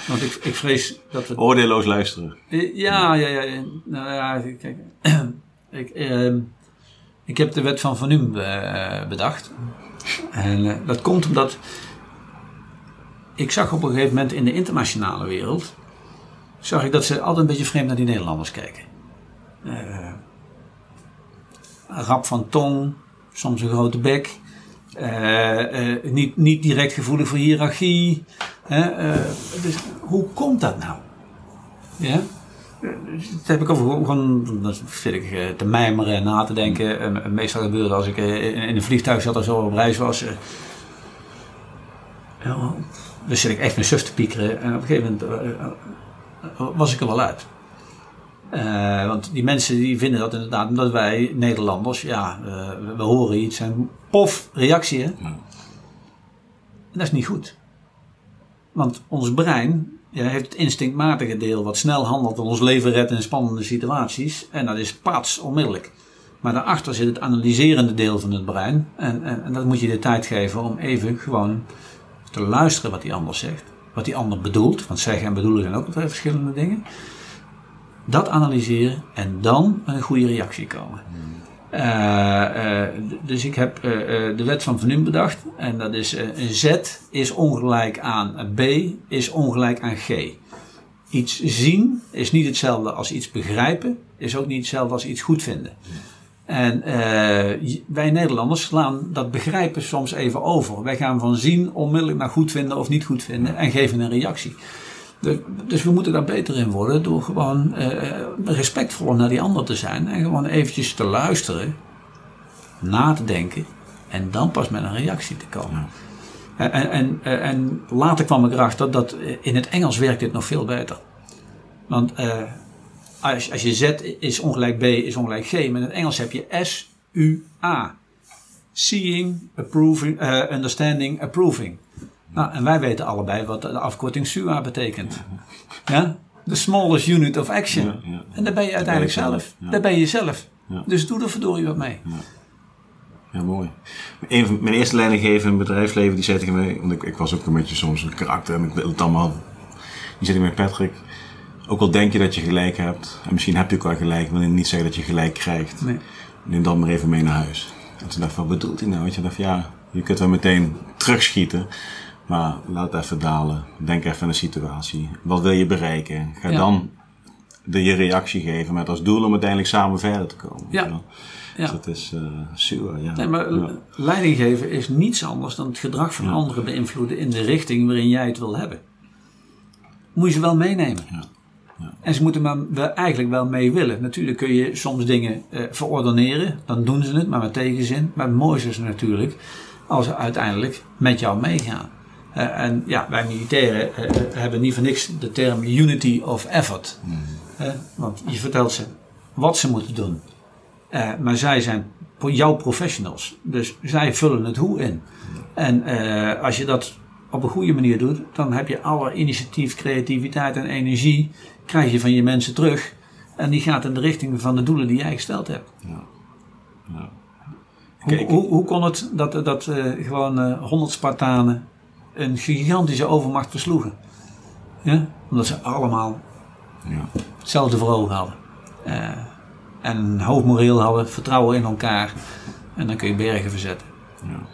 want ik, ik vrees dat we... Oordeelloos luisteren. ja, ja, ja. Nou ja, kijk. ik, uh, ik heb de wet van Van Nuem bedacht. En uh, dat komt omdat ik zag op een gegeven moment in de internationale wereld, zag ik dat ze altijd een beetje vreemd naar die Nederlanders kijken. rap van tong, soms een grote bek. niet, niet direct gevoelig voor hiërarchie. dus hoe komt dat nou? Ja? Dat heb ik over gewoon, dat vind ik te mijmeren en na te denken. meestal gebeurde als ik in een vliegtuig zat of zo op reis was. Dus zit ik echt mijn suf te piekeren. En op een gegeven moment was ik er wel uit. Uh, want die mensen die vinden dat inderdaad, omdat wij Nederlanders, ja, uh, we, horen iets en pof, reactie. Hè? En dat is niet goed. Want ons brein ja, heeft het instinctmatige deel wat snel handelt en ons leven redt in spannende situaties. En dat is pats, onmiddellijk. Maar daarachter zit het analyserende deel van het brein. En, en, en dat moet je de tijd geven om even gewoon te luisteren wat die ander zegt. Wat die ander bedoelt. Want zeggen en bedoelen zijn ook twee verschillende dingen dat analyseren en dan een goede reactie komen. Uh, uh, dus ik heb uh, de wet van Van bedacht. En dat is Z is ongelijk aan B is ongelijk aan G. Iets zien is niet hetzelfde als iets begrijpen. Is ook niet hetzelfde als iets goed vinden. En wij Nederlanders slaan dat begrijpen soms even over. Wij gaan van zien onmiddellijk naar goed vinden of niet goed vinden en geven een reactie. Dus we moeten daar beter in worden door gewoon uh, respectvoller naar die ander te zijn. En gewoon eventjes te luisteren, na te denken en dan pas met een reactie te komen. En, en, en, en later kwam ik erachter dat in het Engels werkt dit nog veel beter. Want uh, als, als je Z is ongelijk B is ongelijk G, maar in het Engels heb je S, U, A. Seeing, approving, uh, understanding, approving. Nou, en wij weten allebei wat de afkorting SUA betekent. Ja? The smallest unit of action. Ja, ja. En daar ben je uiteindelijk zelf. Daar ben je zelf. Dus doe er verdorie wat mee. Ja, mooi. Een van mijn eerste leidinggever in het bedrijfsleven, die zei tegen mij, want ik, ik was ook een beetje soms een karakter en ik wil het allemaal. Die zei tegen mij, Patrick, ook al denk je dat je gelijk hebt, en misschien heb je ook wel gelijk, wil niet zeggen dat je gelijk krijgt. Nee. Neem dan maar even mee naar huis. En toen dacht ik, wat bedoelt hij nou? Weet je, dacht, ja, je kunt wel meteen terugschieten. Maar laat even dalen. Denk even aan de situatie. Wat wil je bereiken? Ga dan de, je reactie geven met als doel om uiteindelijk samen verder te komen. Ja. ja. Dus dat is uh, zuur, ja. Nee, maar leiding geven is niets anders dan het gedrag van anderen beïnvloeden in de richting waarin jij het wil hebben. Moet je ze wel meenemen. Ja. En ze moeten maar eigenlijk wel mee willen. Natuurlijk kun je soms dingen uh, verordoneren, dan doen ze het, maar met tegenzin. Maar het mooiste is natuurlijk als ze uiteindelijk met jou meegaan. Uh, en ja, wij militairen uh, hebben niet voor niks de term unity of effort. Mm. want je vertelt ze wat ze moeten doen. maar zij zijn jouw professionals. Dus zij vullen het hoe in. En als je dat op een goede manier doet, dan heb je alle initiatief, creativiteit en energie krijg je van je mensen terug. En die gaat in de richting van de doelen die jij gesteld hebt. Ja. Ja. Hoe, hoe, hoe, kon het dat, dat gewoon 100 Spartanen een gigantische overmacht versloegen. Ja? Omdat ze allemaal ja. hetzelfde voor ogen hadden. Uh, en een hoog moreel hadden, vertrouwen in elkaar. En dan kun je bergen verzetten. Ja.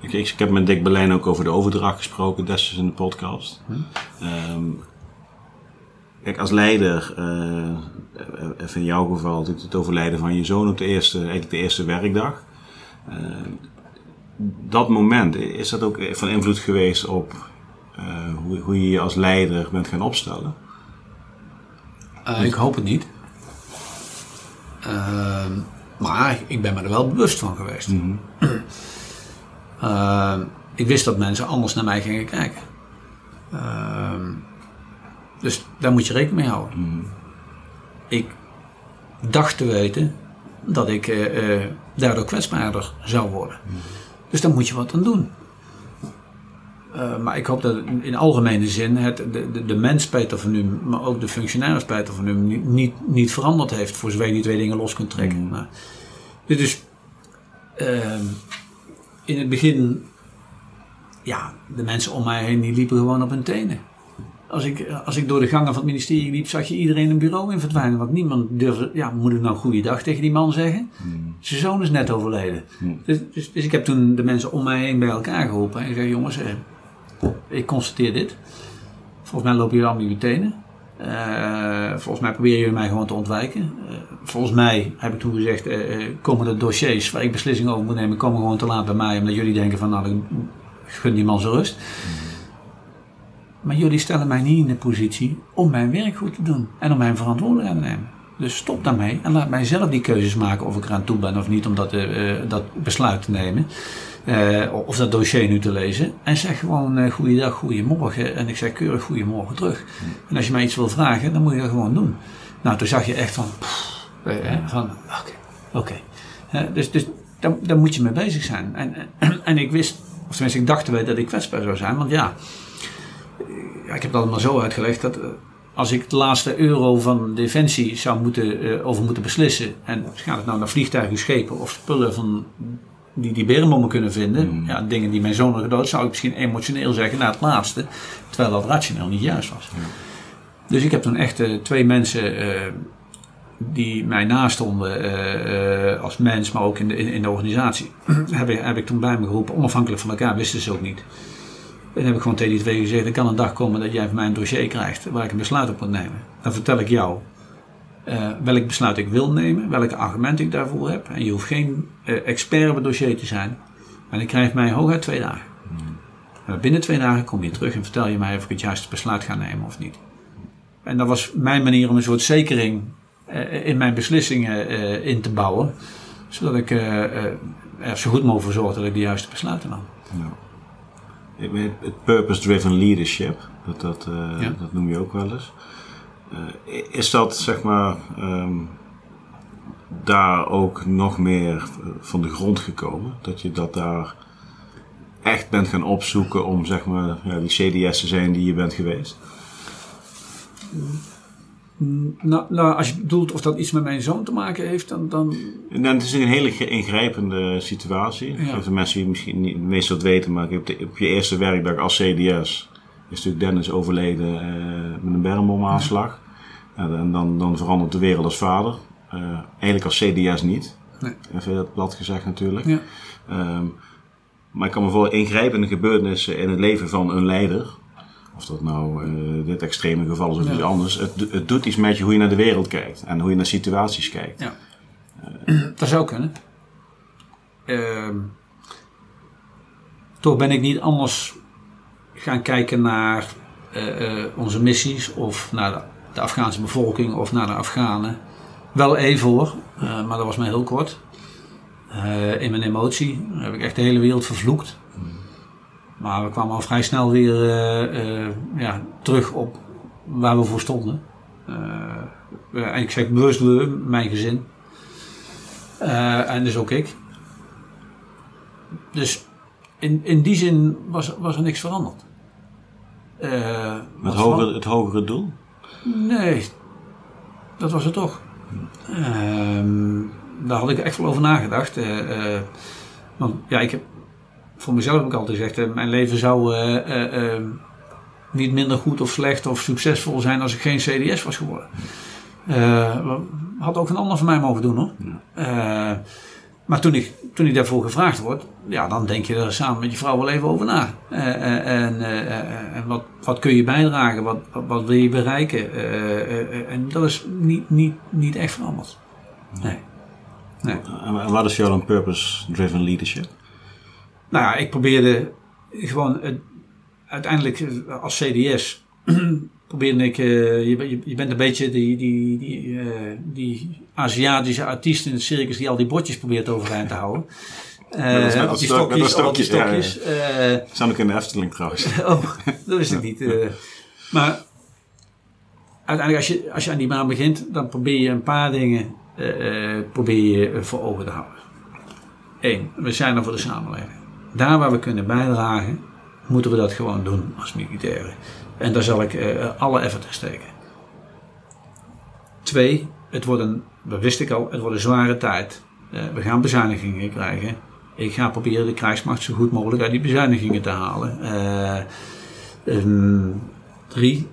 Ik, ik, heb met Dick Berlijn ook over de overdracht gesproken, destijds in de podcast. Hm? Um, kijk, als leider, uh, even in jouw geval, het overlijden van je zoon op de eerste, eigenlijk de eerste werkdag. Uh, dat moment, is dat ook van invloed geweest op uh, hoe, hoe, je je als leider bent gaan opstellen? Uh, ik hoop het niet. Uh, maar ik ben me er wel bewust van geweest. Mm -hmm. ik wist dat mensen anders naar mij gingen kijken. Ehm, dus daar moet je rekening mee houden. Mm -hmm. Ik dacht te weten dat ik uh, daardoor kwetsbaarder zou worden. Mm -hmm. Dus daar moet je wat aan doen. Uh, maar ik hoop dat in algemene zin het, de, de, de mens Peter van nu, maar ook de functionaris Peter van nu niet, niet, niet veranderd heeft. Voor zover je die twee dingen los kunt trekken. Mm. Maar, dus uh, in het begin, ja, de mensen om mij heen die liepen gewoon op hun tenen als ik, als ik door de gangen van het ministerie liep, zag je iedereen een bureau in verdwijnen. Want niemand durfde, ja, moet ik nou goeiedag tegen die man zeggen? Hmm. Zijn zoon is net overleden. Hmm. Dus, dus, dus, ik heb toen de mensen om mij heen bij elkaar geholpen. En ik zei, jongens, eh, ik constateer dit. Volgens mij lopen jullie allemaal je tenen. volgens mij proberen jullie mij gewoon te ontwijken. volgens mij heb ik toen gezegd, komen de dossiers waar ik beslissingen over moet nemen, komen gewoon te laat bij mij. Omdat jullie denken van, nou, ik gun die man zijn rust. Maar jullie stellen mij niet in de positie om mijn werk goed te doen en om mijn verantwoordelijkheid te nemen. Dus stop daarmee en laat mij zelf die keuzes maken of ik eraan toe ben of niet om dat, uh, dat besluit te nemen. Uh, of dat dossier nu te lezen. En zeg gewoon uh, goeiedag, goeiemorgen. En ik zeg keurig goeiemorgen terug. En als je mij iets wil vragen, dan moet je dat gewoon doen. Nou, toen zag je echt van, van oké, oké. dus dus daar, daar moet je mee bezig zijn. En, en ik wist, of tenminste ik dacht te weten dat ik kwetsbaar zou zijn. Want ja, ja ik heb dat allemaal zo uitgelegd dat als ik de laatste euro van Defensie zou moeten, uh, over moeten beslissen. En gaat het nou naar vliegtuigen, schepen of spullen van, die die berenbommen kunnen vinden. Mm. Ja, dingen die mijn zoon had gedood, zou ik misschien emotioneel zeggen naar het laatste. Terwijl dat rationeel niet juist was. Dus ik heb toen echt uh, twee mensen uh, die mij nastonden als mens, maar ook in de, in, in de organisatie. heb, ik, heb ik toen bij me geroepen, onafhankelijk van elkaar, wisten ze ook niet. Dan heb ik gewoon tegen die twee gezegd: er kan een dag komen dat jij van mij een dossier krijgt waar ik een besluit op moet nemen. Dan vertel ik jou uh, welk besluit ik wil nemen, welke argumenten ik daarvoor heb. En je hoeft geen uh, expert op het dossier te zijn. Maar dan krijg mij hooguit twee dagen. En binnen twee dagen kom je terug en vertel je mij of ik het juiste besluit ga nemen of niet. En dat was mijn manier om een soort zekering uh, in mijn beslissingen in te bouwen. Zodat ik er zo goed mogelijk voor zorg dat ik de juiste besluiten nam. Ja het purpose-driven leadership, dat, dat, uh, dat noem je ook wel eens. Uh, is dat zeg maar um, daar ook nog meer van de grond gekomen? Dat je dat daar echt bent gaan opzoeken om zeg maar ja, die CDS te zijn die je bent geweest? Nou, nou, als je bedoelt of dat iets met mijn zoon te maken heeft, dan. dan... Nou, het is een hele ingrijpende situatie. Ja. de mensen die misschien niet meestal het weten, maar op, op je eerste werkdag als CDS is natuurlijk Dennis overleden uh, met een bermbomaanslag. Ja. en dan, dan verandert de wereld als vader. Uh, eigenlijk als CDS niet. Nee. Even dat plat gezegd natuurlijk. Ja. Um, maar ik kan me voor ingrijpende gebeurtenissen in het leven van een leider of dat nou uh, dit extreme geval is of iets anders. Het, het, doet iets met je hoe je naar de wereld kijkt en hoe je naar situaties kijkt. Ja. Uh, dat zou kunnen. Uh, toch ben ik niet anders gaan kijken naar uh, onze missies of naar de, de, Afghaanse bevolking of naar de Afghanen. Wel even hoor, maar dat was maar heel kort. in mijn emotie heb ik echt de hele wereld vervloekt. Maar we kwamen al vrij snel weer uh, uh, ja, terug op waar we voor stonden. Uh, en ik zeg bewust we, mijn gezin. en dus ook ik. Dus in, in die zin was, was er niks veranderd. het, hogere, het hogere doel? Nee, dat was het toch. Ehm, daar had ik echt wel over nagedacht. want ja, ik heb voor mezelf heb ik altijd gezegd, mijn leven zou uh, uh, niet minder goed of slecht of succesvol zijn als ik geen CDS was geworden. had ook een ander van mij mogen doen hoor. maar toen ik, toen ik daarvoor gevraagd word, ja, dan denk je er samen met je vrouw wel even over na. en en wat, wat kun je bijdragen? Wat, wat wil je bereiken? en dat is niet, niet, niet echt veranderd. Nee. nee. En wat is jouw dan purpose-driven leadership? Nou ja, ik probeerde gewoon uiteindelijk eh, als CDS probeerde ik, uh, je, je, bent een beetje die, die, die, uh, die Aziatische artiest in het circus die al die bordjes probeert overeind te houden. Uh, al die stokjes, die stokjes. Zijn ook in de Efteling trouwens. oh, dat wist ik niet. maar uiteindelijk als je, als je aan die baan begint, dan probeer je een paar dingen probeer je voor ogen te houden. Eén, we zijn er voor de samenleving daar waar we kunnen bijdragen, moeten we dat gewoon doen als militairen. En daar zal ik uh, alle effort in steken. Twee, het wordt een, dat ik al, het wordt een zware tijd. Uh, we gaan bezuinigingen krijgen. Ik ga proberen de krijgsmacht zo goed mogelijk uit die bezuinigingen te halen. Uh, drie,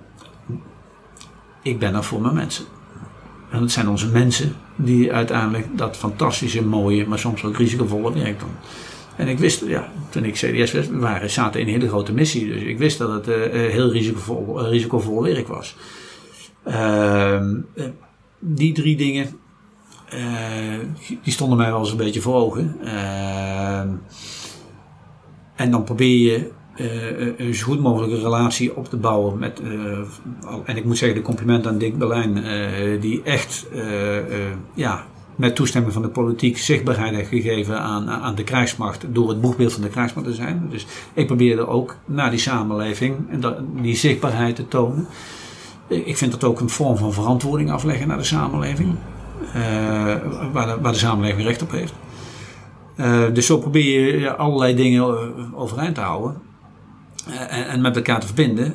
ik ben er voor mijn mensen. En het zijn onze mensen die uiteindelijk dat fantastische, mooie, maar soms ook risicovolle werk doen. En ik wist, ja, toen ik CDS was, we waren, zaten in een hele grote missie. Dus ik wist dat het uh, heel risicovol, uh, risicovol werk was. Ehm, die drie dingen, die stonden mij wel eens een beetje voor ogen. Ehm, en dan probeer je een zo goed mogelijke relatie op te bouwen met, en ik moet zeggen de compliment aan Dick Berlijn, die echt ja, met toestemming van de politiek zichtbaarheid gegeven aan, aan de krijgsmacht door het boegbeeld van de krijgsmacht te zijn. Dus ik probeerde ook naar die samenleving en die zichtbaarheid te tonen. Ik vind dat ook een vorm van verantwoording afleggen naar de samenleving, waar, de, waar de samenleving recht op heeft. dus zo probeer je allerlei dingen overeind te houden. Eh, en, met elkaar te verbinden.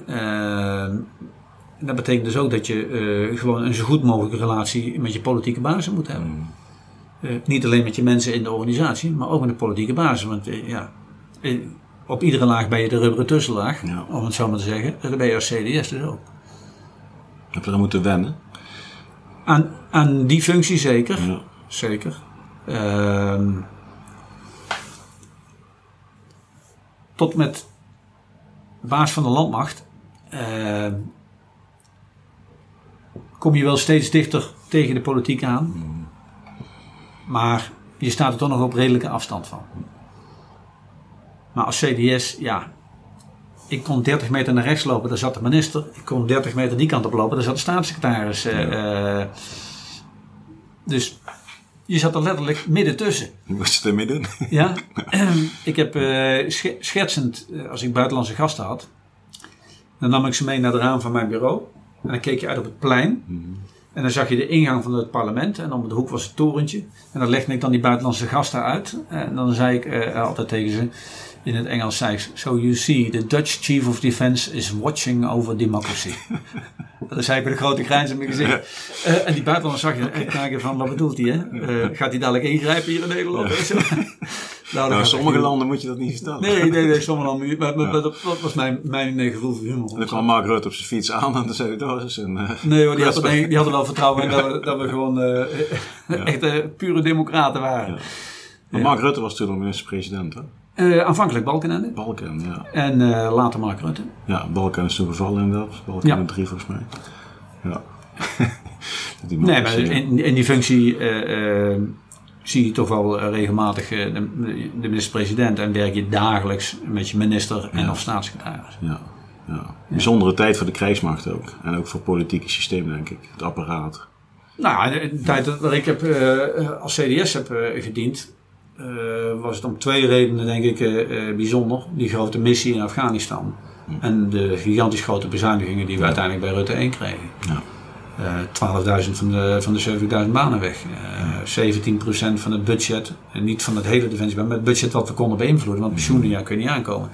Dat betekent dus ook dat je uh, gewoon een zo goed mogelijke relatie met je politieke basis moet hebben. Mm. niet alleen met je mensen in de organisatie, maar ook met de politieke basis. Want ja, op iedere laag ben je de rubberen tussenlaag, om het zo maar te zeggen. Dat ben je als CDS dus ook. Heb je dan moeten wennen? Aan, aan die functie zeker. Ja. Zeker. Ehm, tot met baas van de landmacht, uh, kom je wel steeds dichter tegen de politiek aan. Maar je staat er toch nog op redelijke afstand van. Maar als CDS, ja, ik kon 30 meter naar rechts lopen, daar zat de minister. Ik kon 30 meter die kant op lopen, daar zat de staatssecretaris. Uh, dus je zat er letterlijk midden tussen. Was je er midden? Ja. ik heb uh, eh, als ik buitenlandse gasten had, dan nam ik ze mee naar de raam van mijn bureau. En dan keek je uit op het plein. En dan zag je de ingang van het parlement. En om de hoek was het torentje. En dan legde ik dan die buitenlandse gasten uit. En dan zei ik uh, altijd tegen ze in het Engels zei so you see, the Dutch Chief of Defense is watching over democracy. dat zei ik met een grote grijns in mijn gezicht. Uh, en die buitenlanders zag je echt kijken van, wat bedoelt hij? Hè? Uh, gaat hij dadelijk ingrijpen hier in Nederland? nou, nou sommige landen moet je dat niet vertellen. Nee, nee, nee, sommige landen. Maar, dat, was mijn, mijn uh, gevoel voor humor. dan kwam Mark Rutte op zijn fiets aan en dan zei hij, dat is een... nee, maar die, had, die hadden wel vertrouwen in dat we, dat we gewoon echt pure democraten waren. Maar Mark Rutte was toen nog minister-president, hè? Uh, aanvankelijk Balkenende. Balken, ja. En uh, later Mark Rutte. Ja, Balken is toen gevallen inderdaad. Balken ja. drie volgens mij. Ja. nee, maar in, in, die functie uh, zie je toch wel regelmatig de, de minister-president en werk je dagelijks met je minister en of staatssecretaris. Ja. Ja. Bijzondere tijd voor de krijgsmacht ook. En ook voor het politieke systeem, denk ik. Het apparaat. Nou, de tijd dat ik heb, als CDS heb gediend, uh, was het om twee redenen, denk ik, bijzonder. Die grote missie in Afghanistan. En de gigantisch grote bezuinigingen die we uiteindelijk bij Rutte 1 kregen. Ja. 12.000 van de, van de 70.000 banen weg. 17% van het budget, en niet van het hele defensie, maar het budget wat we konden beïnvloeden, want pensioenen kun je niet aankomen.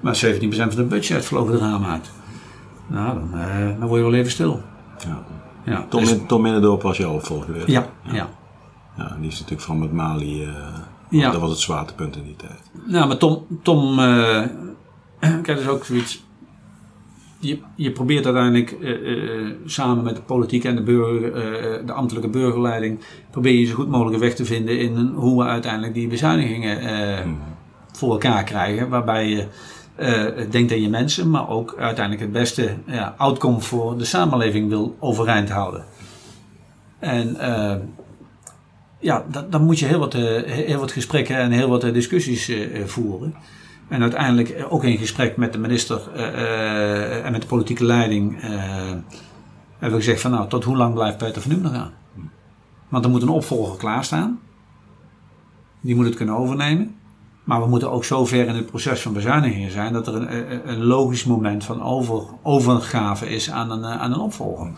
Maar 17% van het budget vloog het raam uit. Nou, dan, dan word je wel even stil. Ja. Ja, Tom, dus, Tom was jouw opvolger weer. Ja, ja. ja. die is natuurlijk van met Mali ja. Dat was het zwaartepunt in die tijd. Nou, maar Tom, Tom uh, kijk, dat is ook zoiets. Je, je probeert uiteindelijk uh, uh, samen met de politiek en de, burger, de ambtelijke burgerleiding, probeer je zo goed mogelijk weg te vinden in hoe we uiteindelijk die bezuinigingen hmm. voor elkaar krijgen. Waarbij je denkt aan je mensen, maar ook uiteindelijk het beste outcome voor de samenleving wil overeind houden. En ja, dan moet je heel wat, eh, heel wat gesprekken en heel wat eh, discussies eh, voeren. En uiteindelijk ook in gesprek met de minister en met de politieke leiding hebben we gezegd van nou, tot hoe lang blijft Peter van Umen gaan? Want er moet een opvolger klaarstaan. Die moet het kunnen overnemen. Maar we moeten ook zo ver in het proces van bezuinigingen zijn dat er een, een logisch moment van over, overgave is aan een, aan een opvolger.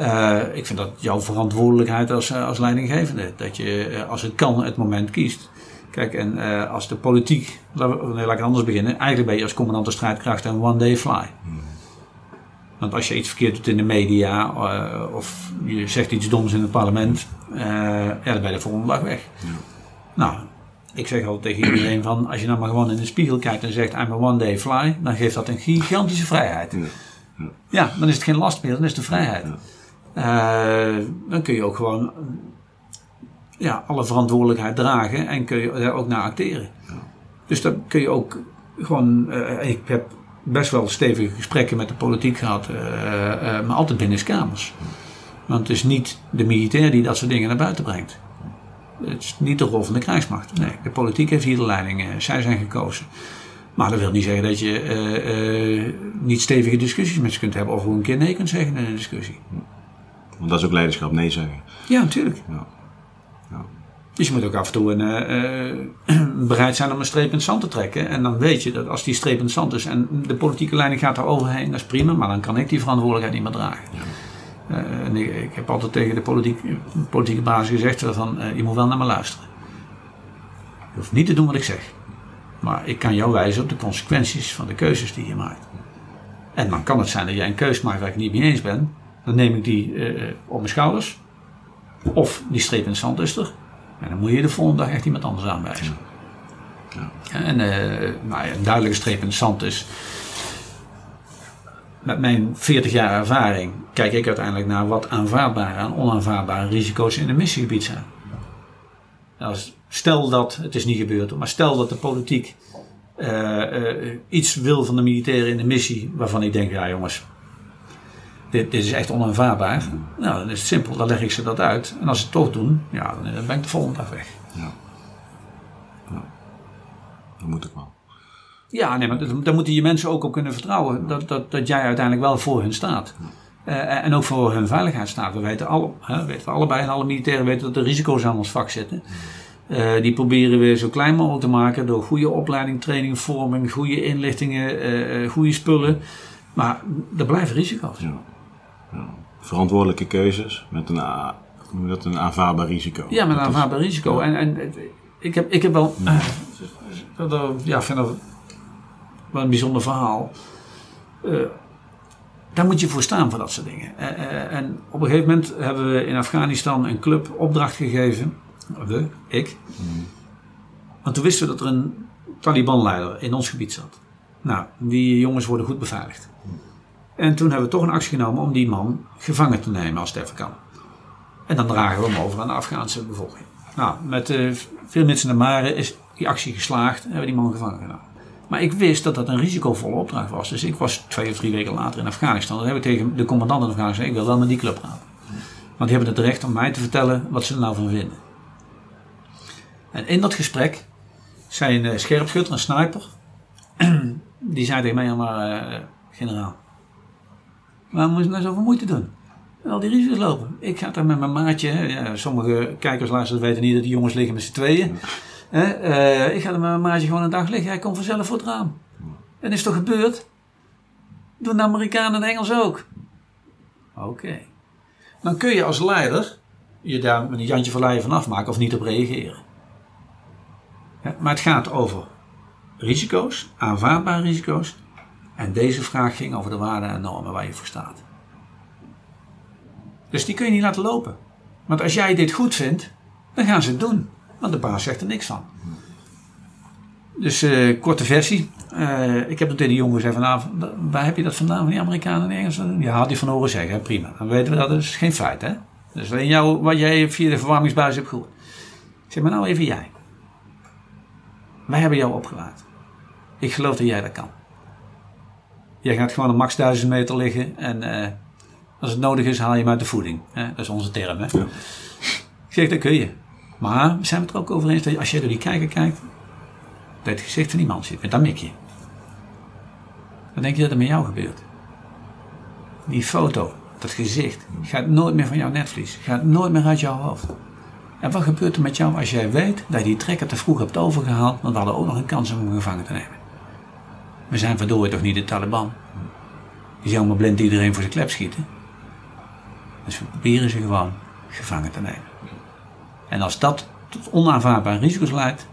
Uh, ik vind dat jouw verantwoordelijkheid als, eh, als leidinggevende. Dat je, uh, als het kan, het moment kiest. Kijk, en uh, als de politiek, laten we, laat ik anders beginnen. Eigenlijk ben je als commandant de strijdkracht een one day fly. Hmm. Want als je iets verkeerd doet in de media, of je zegt iets doms in het parlement, ja, dan ben je de volgende dag weg. Ja. Nou, ik zeg altijd tegen iedereen van, als je nou maar gewoon in de spiegel kijkt en zegt I'm a one day fly, dan geeft dat een gigantische vrijheid. Ja, ja. ja dan is het geen last meer, dan is het de vrijheid. Uh, dan kun je ook gewoon ja, alle verantwoordelijkheid dragen en kun je daar ook naar acteren. Ja. Dus dan kun je ook gewoon, uh, ik heb best wel stevige gesprekken met de politiek gehad, maar altijd binnen kamers. Want het is niet de militair die dat soort dingen naar buiten brengt. Het is niet de rol van de krijgsmacht. Nee, de politiek heeft hier de leiding. zij zijn gekozen. Maar dat wil niet zeggen dat je niet stevige discussies met ze kunt hebben. Of gewoon een keer nee kunt zeggen in een discussie. Want dat is ook leiderschap, nee zeggen. Ja, natuurlijk. Ja. Dus je moet ook af en toe een, uh, bereid zijn om een streep in het zand te trekken. En dan weet je dat als die streep in het zand is en de politieke leiding gaat daar overheen, dat is prima. Maar dan kan ik die verantwoordelijkheid niet meer dragen. Ja. en ik, ik, heb altijd tegen de politiek, politieke basis gezegd van, je moet wel naar me luisteren. Je hoeft niet te doen wat ik zeg. Maar ik kan jou wijzen op de consequenties van de keuzes die je maakt. En dan kan het zijn dat jij een keuze maakt waar ik niet mee eens ben. Dan neem ik die op mijn schouders. Of die streep in het zand is er. En dan moet je de volgende dag echt iemand anders aanwijzen. Ja. En uh, nou ja, een duidelijke streep in het zand is. Met mijn 40 jaar ervaring kijk ik uiteindelijk naar wat aanvaardbare en onaanvaardbare risico's in een missiegebied zijn. Als Stel dat, het is niet gebeurd, maar stel dat de politiek uh, uh, iets wil van de militairen in de missie waarvan ik denk, ja jongens, dit, dit is echt onaanvaardbaar. Nou, dan is het simpel, dan leg ik ze dat uit. En als ze het toch doen, ja, dan ben ik de volgende dag weg. Ja. ja. Dat moet ik wel. Ja, nee, maar daar moeten je mensen ook op kunnen vertrouwen dat, dat, dat jij uiteindelijk wel voor hun staat. Uh, en ook voor hun veiligheid staat. We weten, alle, hè, weten allebei en alle militairen weten dat er risico's aan ons vak zitten. Uh, die proberen we zo klein mogelijk te maken door goede opleiding, training, vorming, goede inlichtingen, uh, goede spullen. Maar er blijven risico's. Ja. Verantwoordelijke keuzes met een, met een aanvaardbaar risico. Ja, met een aanvaardbaar risico. En, en ik, heb, ik heb wel. Uh, ja, vind dat wel een bijzonder verhaal. daar moet je voor staan voor dat soort dingen. en op een gegeven moment hebben we in Afghanistan een club opdracht gegeven we, ik. Want toen wisten we dat er een Taliban-leider in ons gebied zat. Nou, die jongens worden goed beveiligd. En toen hebben we toch een actie genomen om die man gevangen te nemen als het even kan. En dan dragen we hem over aan de Afghaanse bevolking. Nou, met uh, veel mensen en maren is die actie geslaagd en hebben die man gevangen genomen. Maar ik wist dat dat een risicovolle opdracht was. Dus ik was twee of drie weken later in Afghanistan. Dan heb ik tegen de commandant in Afghanistan gezegd, ik wil wel met die club praten. Want die hebben het recht om mij te vertellen wat ze er nou van vinden. En in dat gesprek zei een uh, scherpschutter, een sniper, die zei tegen mij, maar uh, generaal, waarom moet je nou zoveel moeite doen? En al die risico's lopen. Ik ga daar met mijn maatje, ja, sommige kijkers luisteren weten niet dat die jongens liggen met z'n tweeën. Uh, ik ga er met mijn maatje gewoon een dag liggen, hij komt vanzelf voor het raam. En is toch gebeurd? Doen de Amerikanen en Engels ook. Oké. Dan kun je als leider je daar met een Jantje van Leijen van afmaken of niet op reageren maar het gaat over risico's, aanvaardbare risico's. En deze vraag ging over de waarden en normen waar je voor staat. Dus die kun je niet laten lopen. Want als jij dit goed vindt, dan gaan ze het doen. Want de baas zegt er niks van. Dus uh, korte versie. Uh, ik heb tegen de jongen gezegd: van, waar heb je dat vandaan van die Amerikanen en Engelsen? Ja, had hij van horen zeggen. Prima. Dan weten we dat. Dat is geen feit, hè? Dus alleen jou, wat jij via de verwarmingsbuis hebt gehoord. Zeg maar nou even jij. Wij hebben jou opgelaten. Ik geloof dat jij dat kan. Jij gaat gewoon een max 1000 meter liggen en uh, als het nodig is, haal je hem uit de voeding. Hè? Dat is onze term. Hè? Ja. Ik zeg, dat kun je. Maar we zijn het er ook over eens dat als je door die kijker kijkt, dat het gezicht van iemand zit. Met dat mikje. Dan denk je dat er met jou gebeurt. Die foto, dat gezicht, gaat nooit meer van jouw netvlies. Gaat nooit meer uit jouw hoofd. En wat gebeurt er met jou als jij weet dat je die trekker te vroeg hebt overgehaald, want we hadden ook nog een kans om hem gevangen te nemen? We zijn verdorie toch niet de Taliban? Die zomaar blind iedereen voor zijn klep schieten. Dus we proberen ze gewoon gevangen te nemen. En als dat tot onaanvaardbare risico's leidt,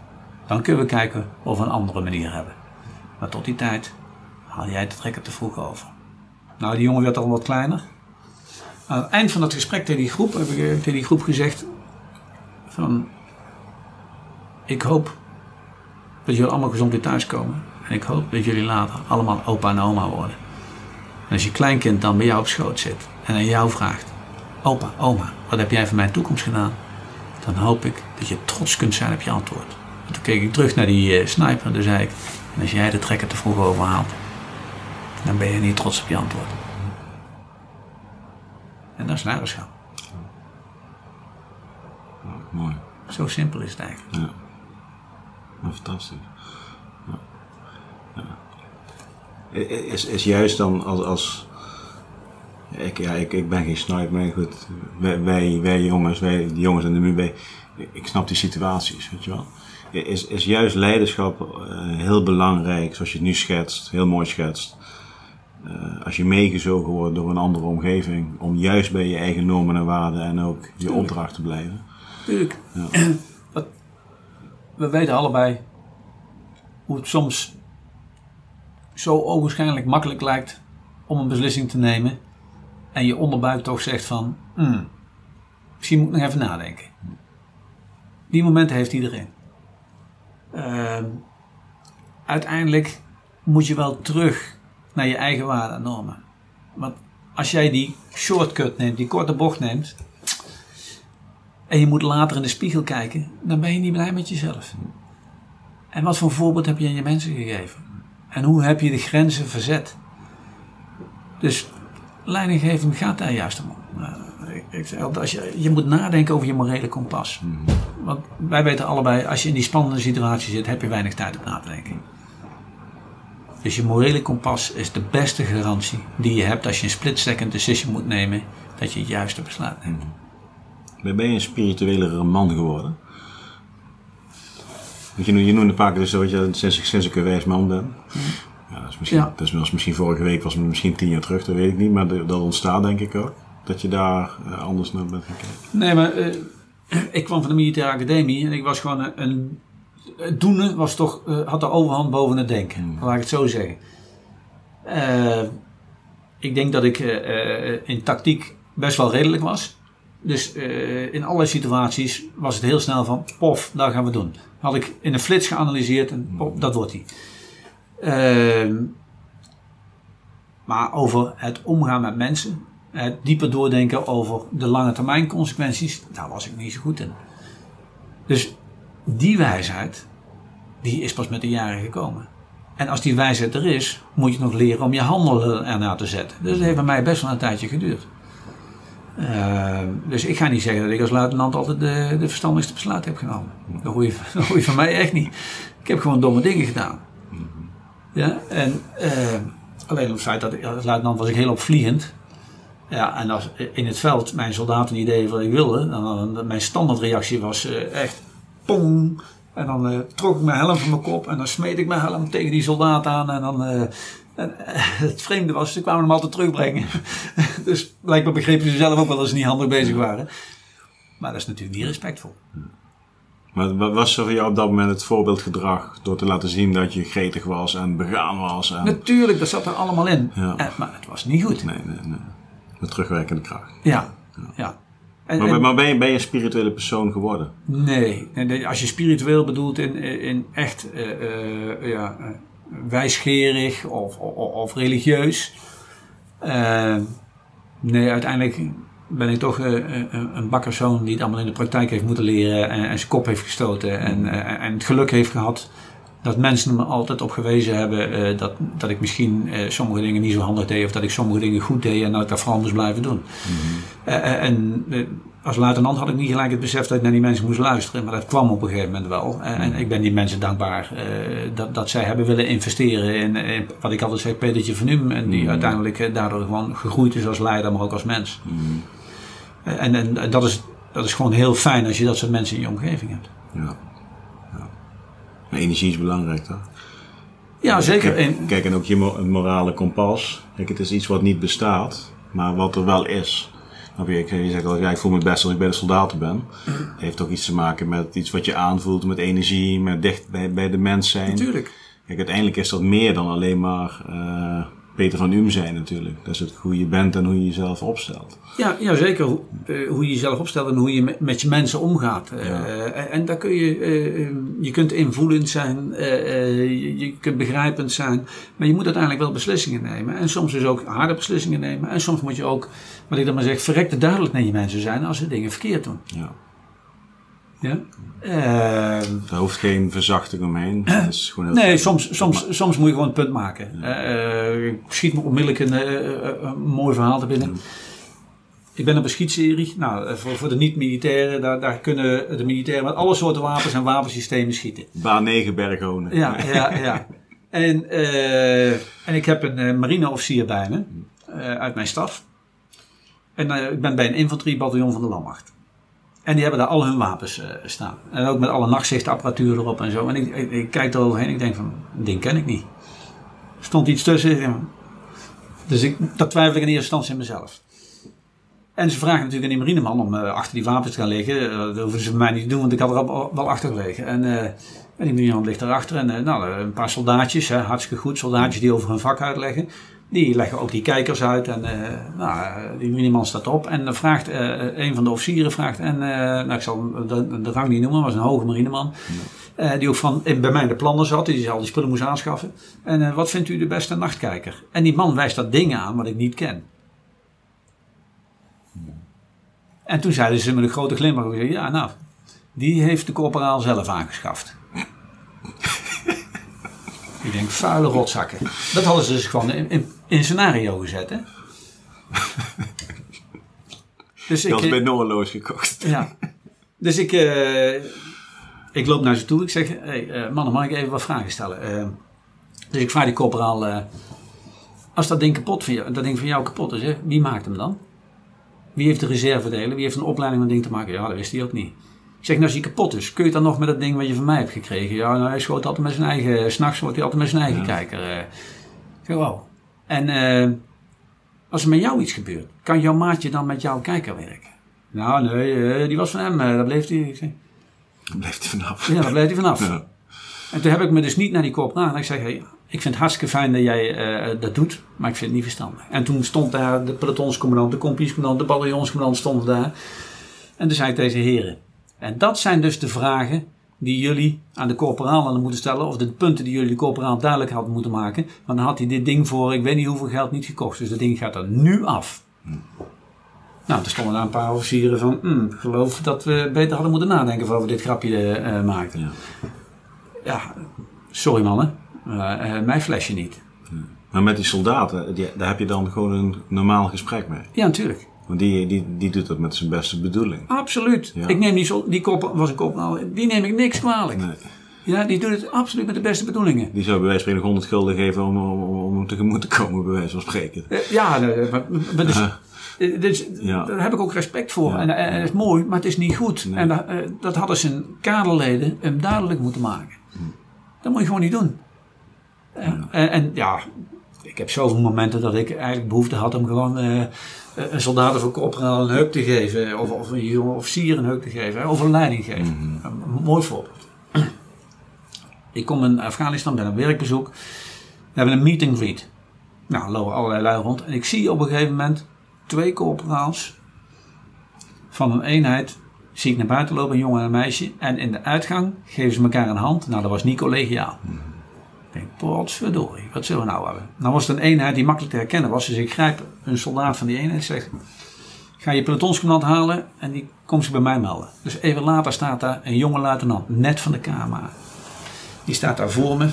dan kunnen we kijken of we een andere manier hebben. Maar tot die tijd haal jij de trekker te vroeg over. Nou, die jongen werd al wat kleiner. Aan het eind van dat gesprek tegen die groep heb ik tegen die groep gezegd: van ik hoop dat jullie allemaal gezond weer thuiskomen. En ik hoop dat jullie later allemaal opa en oma worden. En als je kleinkind dan bij jou op schoot zit en aan jou vraagt: Opa, oma, wat heb jij voor mijn toekomst gedaan? Dan hoop ik dat je trots kunt zijn op je antwoord. En toen keek ik terug naar die uh, sniper en toen zei ik: En als jij de trekker te vroeg overhaalt, dan ben je niet trots op je antwoord. En dat is leiderschap. mooi. Zo simpel is het eigenlijk. Ja. Fantastisch. Ja. Ja. Is, is juist dan als, als ik, ja, ik, ik ben geen sniper, maar goed, wij, wij, wij jongens, wij, die jongens in de MUB, ik snap die situaties, weet je wel. Is, is juist leiderschap uh, heel belangrijk, zoals je het nu schetst, heel mooi schetst. Uh, als je meegezogen wordt door een andere omgeving, om juist bij je eigen normen en waarden en ook je Tuurlijk. opdracht te blijven. Tuurlijk. Ja. We weten allebei hoe het soms zo ogenschijnlijk makkelijk lijkt om een beslissing te nemen. En je onderbuik toch zegt van, hmm, misschien moet ik nog even nadenken. Die momenten heeft iedereen. Uh, uiteindelijk moet je wel terug naar je eigen waarden en normen. Want als jij die shortcut neemt, die korte bocht neemt, en je moet later in de spiegel kijken, dan ben je niet blij met jezelf. En wat voor voorbeeld heb je aan je mensen gegeven? En hoe heb je de grenzen verzet? Dus leidinggeving gaat daar juist om. Ik als je, je moet nadenken over je morele kompas. Mhm. Want wij weten allebei, als je in die spannende situatie zit, heb je weinig tijd om na te denken. Dus je morele kompas is de beste garantie die je hebt als je een split-second decision moet nemen, dat je het juiste besluit neemt. Ben je een spirituelere man geworden? Je, je noemde een paar keer dus dat je sinds, sinds ik een wijs man ben. Ja, dat is misschien, ja. Dat is misschien vorige week, was misschien tien jaar terug, dat weet ik niet. Maar dat ontstaat denk ik ook. Dat je daar uh, anders naar bent gaan kijken. Nee, maar uh, ik kwam van de militaire academie en ik was gewoon een... een het doen was toch, uh, had de overhand boven het denken. Hmm. Laat ik het zo zeggen. ik denk dat ik in tactiek best wel redelijk was. Dus uh, in allerlei situaties was het heel snel van, pof, daar gaan we doen. Had ik in een flits geanalyseerd en pof, dat wordt die. Uh, maar over het omgaan met mensen, het dieper doordenken over de lange termijn consequenties, daar was ik niet zo goed in. Dus die wijsheid, die is pas met de jaren gekomen. En als die wijsheid er is, moet je nog leren om je handelen ernaar te zetten. Dus dat heeft bij mij best wel een tijdje geduurd. Uh, dus ik ga niet zeggen dat ik als luitenant altijd de, de verstandigste besluit heb genomen. Dat hoor, je, dat hoor je van mij echt niet. Ik heb gewoon domme dingen gedaan. Ja, en uh, alleen op het feit dat ik als luitenant was ik heel opvliegend. Ja, en als in het veld mijn soldaten niet deden wat ik wilde, dan, dan mijn standaardreactie was uh, echt pong. En dan trok ik mijn helm van mijn kop en dan smeet ik mijn helm tegen die soldaat aan en dan en eh, het vreemde was, ze kwamen hem altijd terugbrengen. dus blijkbaar begrepen ze zelf ook wel dat ze niet handig bezig waren. Maar dat is natuurlijk niet respectvol. Maar wat was er voor jou op dat moment het voorbeeldgedrag? Door te laten zien dat je gretig was en begaan was? En... Natuurlijk, dat zat er allemaal in. Ja. En, maar het was niet goed. Nee, nee, nee. Met terugwerkende kracht. Ja, ja. En, maar, maar ben, je, ben je een spirituele persoon geworden? Nee. Als je spiritueel bedoelt in, in echt uh, uh, ja, wijsgerig of, of, of religieus. Uh, nee, uiteindelijk ben ik toch uh, een bakkerszoon die het allemaal in de praktijk heeft moeten leren en, en zijn kop heeft gestoten. En, en het geluk heeft gehad dat mensen me altijd op gewezen hebben dat, dat ik misschien sommige dingen niet zo handig deed of dat ik sommige dingen goed deed en dat ik dat vooral moest blijven doen. Mhm. en als luitenant had ik niet gelijk het besef dat ik naar die mensen moest luisteren. Maar dat kwam op een gegeven moment wel. En, ik ben die mensen dankbaar uh, dat, dat zij hebben willen investeren in, wat ik altijd zei, Petertje van Num. En die mm. uiteindelijk uh, daardoor gewoon gegroeid is als leider, maar ook als mens. Mm. En, en, dat, is, dat is gewoon heel fijn als je dat soort mensen in je omgeving hebt. Ja. Maar energie is belangrijk toch? Ja, zeker. Kijk, kijk, en ook je morale kompas. Kijk, het is iets wat niet bestaat, maar wat er wel is. Je, je zegt al, ja, ik voel me best als ik bij de soldaten ben. Het heeft ook iets te maken met iets wat je aanvoelt, met energie, met dicht bij, bij de mens zijn. Natuurlijk. Kijk, uiteindelijk is dat meer dan alleen maar uh, Peter van Um zijn natuurlijk. Dat is het hoe je bent en hoe je jezelf opstelt. Ja, ja zeker. Hoe, uh, hoe je jezelf opstelt en hoe je met, met je mensen omgaat. Uh, ja. en daar kun je, je kunt invoelend zijn, je, je, kunt begrijpend zijn. Maar je moet uiteindelijk wel beslissingen nemen. En soms dus ook harde beslissingen nemen. En soms moet je ook wat ik dan maar zeg, verrekte duidelijk naar je mensen zijn als ze dingen verkeerd doen. Ja. Ja. Uh, er hoeft geen verzachting omheen. is gewoon nee, soms, soms, soms moet je gewoon een punt maken. Uh, ik schiet me onmiddellijk een, een mooi verhaal te binnen. Ik ben op een schietserie. Nou, voor, voor de niet-militairen, daar, daar kunnen de militairen met alle soorten wapens en wapensystemen schieten. Baan 9 Berghonen. Ja, ja, ja. En, uh, en ik heb een marineofficier bij me, uit mijn staf. En ik ben bij een infanteriebataljon van de Landmacht. En die hebben daar al hun wapens uh, staan. En ook met alle nachtzichtapparatuur erop en zo. En ik, ik, ik kijk eroverheen en ik denk van, ding ken ik niet. Er stond iets tussen. Dus ik, dat twijfel ik in eerste instantie in mezelf. En ze vragen natuurlijk aan die marineman om uh, achter die wapens te gaan liggen. Uh, dat hoeven ze mij niet te doen, want ik had er wel achter gelegen. En, uh, en die marineman ligt erachter. En nou, een paar soldaatjes, hè, hartstikke goed. Soldaatjes die over hun vak uitleggen. Die leggen ook die kijkers uit en uh, nou, die miniman staat op. En dan vraagt uh, een van de officieren, vraagt, en uh, nou, ik zal de, de rang niet noemen, was een hoge marineman. Ja. die ook van, in, bij mij de plannen zat, die al die spullen moest aanschaffen. En wat vindt u de beste nachtkijker? En die man wijst dat ding aan wat ik niet ken. En toen zeiden ze met een grote glimlach, ja nou, die heeft de corporaal zelf aangeschaft. Ik denk, vuile rotzakken. Dat hadden ze dus gewoon in, in, in scenario gezet, hè? dus ik, bij Noorloos gekocht. Ja. Dus ik, uh, ik loop naar ze toe. Ik zeg, hey, uh, mannen, mag ik even wat vragen stellen? Uh, dus ik vraag die corporaal, als dat ding kapot van jou, dat ding van jou kapot is, hè, wie maakt hem dan? Wie heeft de reservedelen? Wie heeft een opleiding om dat ding te maken? Ja, dat wist hij ook niet. Ik zeg, nou als hij kapot is, kun je het dan nog met dat ding wat je van mij hebt gekregen? Ja, nou hij schoot altijd met zijn eigen, s'nachts wordt hij altijd met zijn eigen kijker. Uh. Ik zeg, wow. En uh, als er met jou iets gebeurt, kan jouw maatje dan met jouw kijker werken? Nou, nee, uh, die was van hem, daar bleef hij. Ik zeg, daar bleef hij vanaf. Ja, daar bleef hij vanaf. Ja. En toen heb ik me dus niet naar die kop aan. Ik zeg, hey, ik vind het hartstikke fijn dat jij dat doet, maar ik vind het niet verstandig. En toen stond daar de pelotonscommandant, de compagniescommandant, de bataljonscommandant stonden daar. En toen zei ik deze heren, en dat zijn dus de vragen die jullie aan de corporaal hadden moeten stellen. Of de punten die jullie de corporaal duidelijk hadden moeten maken. Want dan had hij dit ding voor, ik weet niet hoeveel geld, niet gekocht. Dus dat ding gaat er nu af. Nou, er stonden daar een paar officieren van, hmm, geloof dat we beter hadden moeten nadenken voor we dit grapje uh, maakten. Ja. ja. sorry mannen, uh, mijn flesje niet. Maar met die soldaten, die, daar heb je dan gewoon een normaal gesprek mee? Ja, natuurlijk. Want die, die, die doet dat met zijn beste bedoeling. Absoluut. Ik neem die, die kop, was een kop, nou, die neem ik niks kwalijk. Nee. Ja, die doet het absoluut met de beste bedoelingen. Die zou bij wijze van 100 gulden geven om, om, om hem tegemoet te komen, bij wijze van spreken. Eh, ja, maar, maar dus, uh, dus ja. daar heb ik ook respect voor. En, en, het is mooi, maar het is niet goed. Nee. En uh, dat hadden zijn kaderleden hem duidelijk moeten maken. Hm. Dat moet je gewoon niet doen. En, en, ja, ik heb zoveel momenten dat ik eigenlijk behoefte had om gewoon een soldaat of een corporaal een heuk te geven. Of, of een jonge officier een heuk te geven. Of een leiding geven. Mm -hmm. Een mooi voorbeeld. Ik kom in Afghanistan, ben op werkbezoek. We hebben een meeting greet. Nou, lopen allerlei lui rond. En ik zie op een gegeven moment twee corporaals van een eenheid. Zie ik naar buiten lopen, een jongen en een meisje. En in de uitgang geven ze elkaar een hand. Nou, dat was niet collegiaal. Mm -hmm. Ik denk, potverdorie, wat zullen we nou hebben? Nou was het een eenheid die makkelijk te herkennen was. Dus ik grijp een soldaat van die eenheid en zeg... Ga je pelotonscommandant halen en die komt ze bij mij melden. Dus even later staat daar een jonge luitenant, net van de KMA. Die staat daar voor me.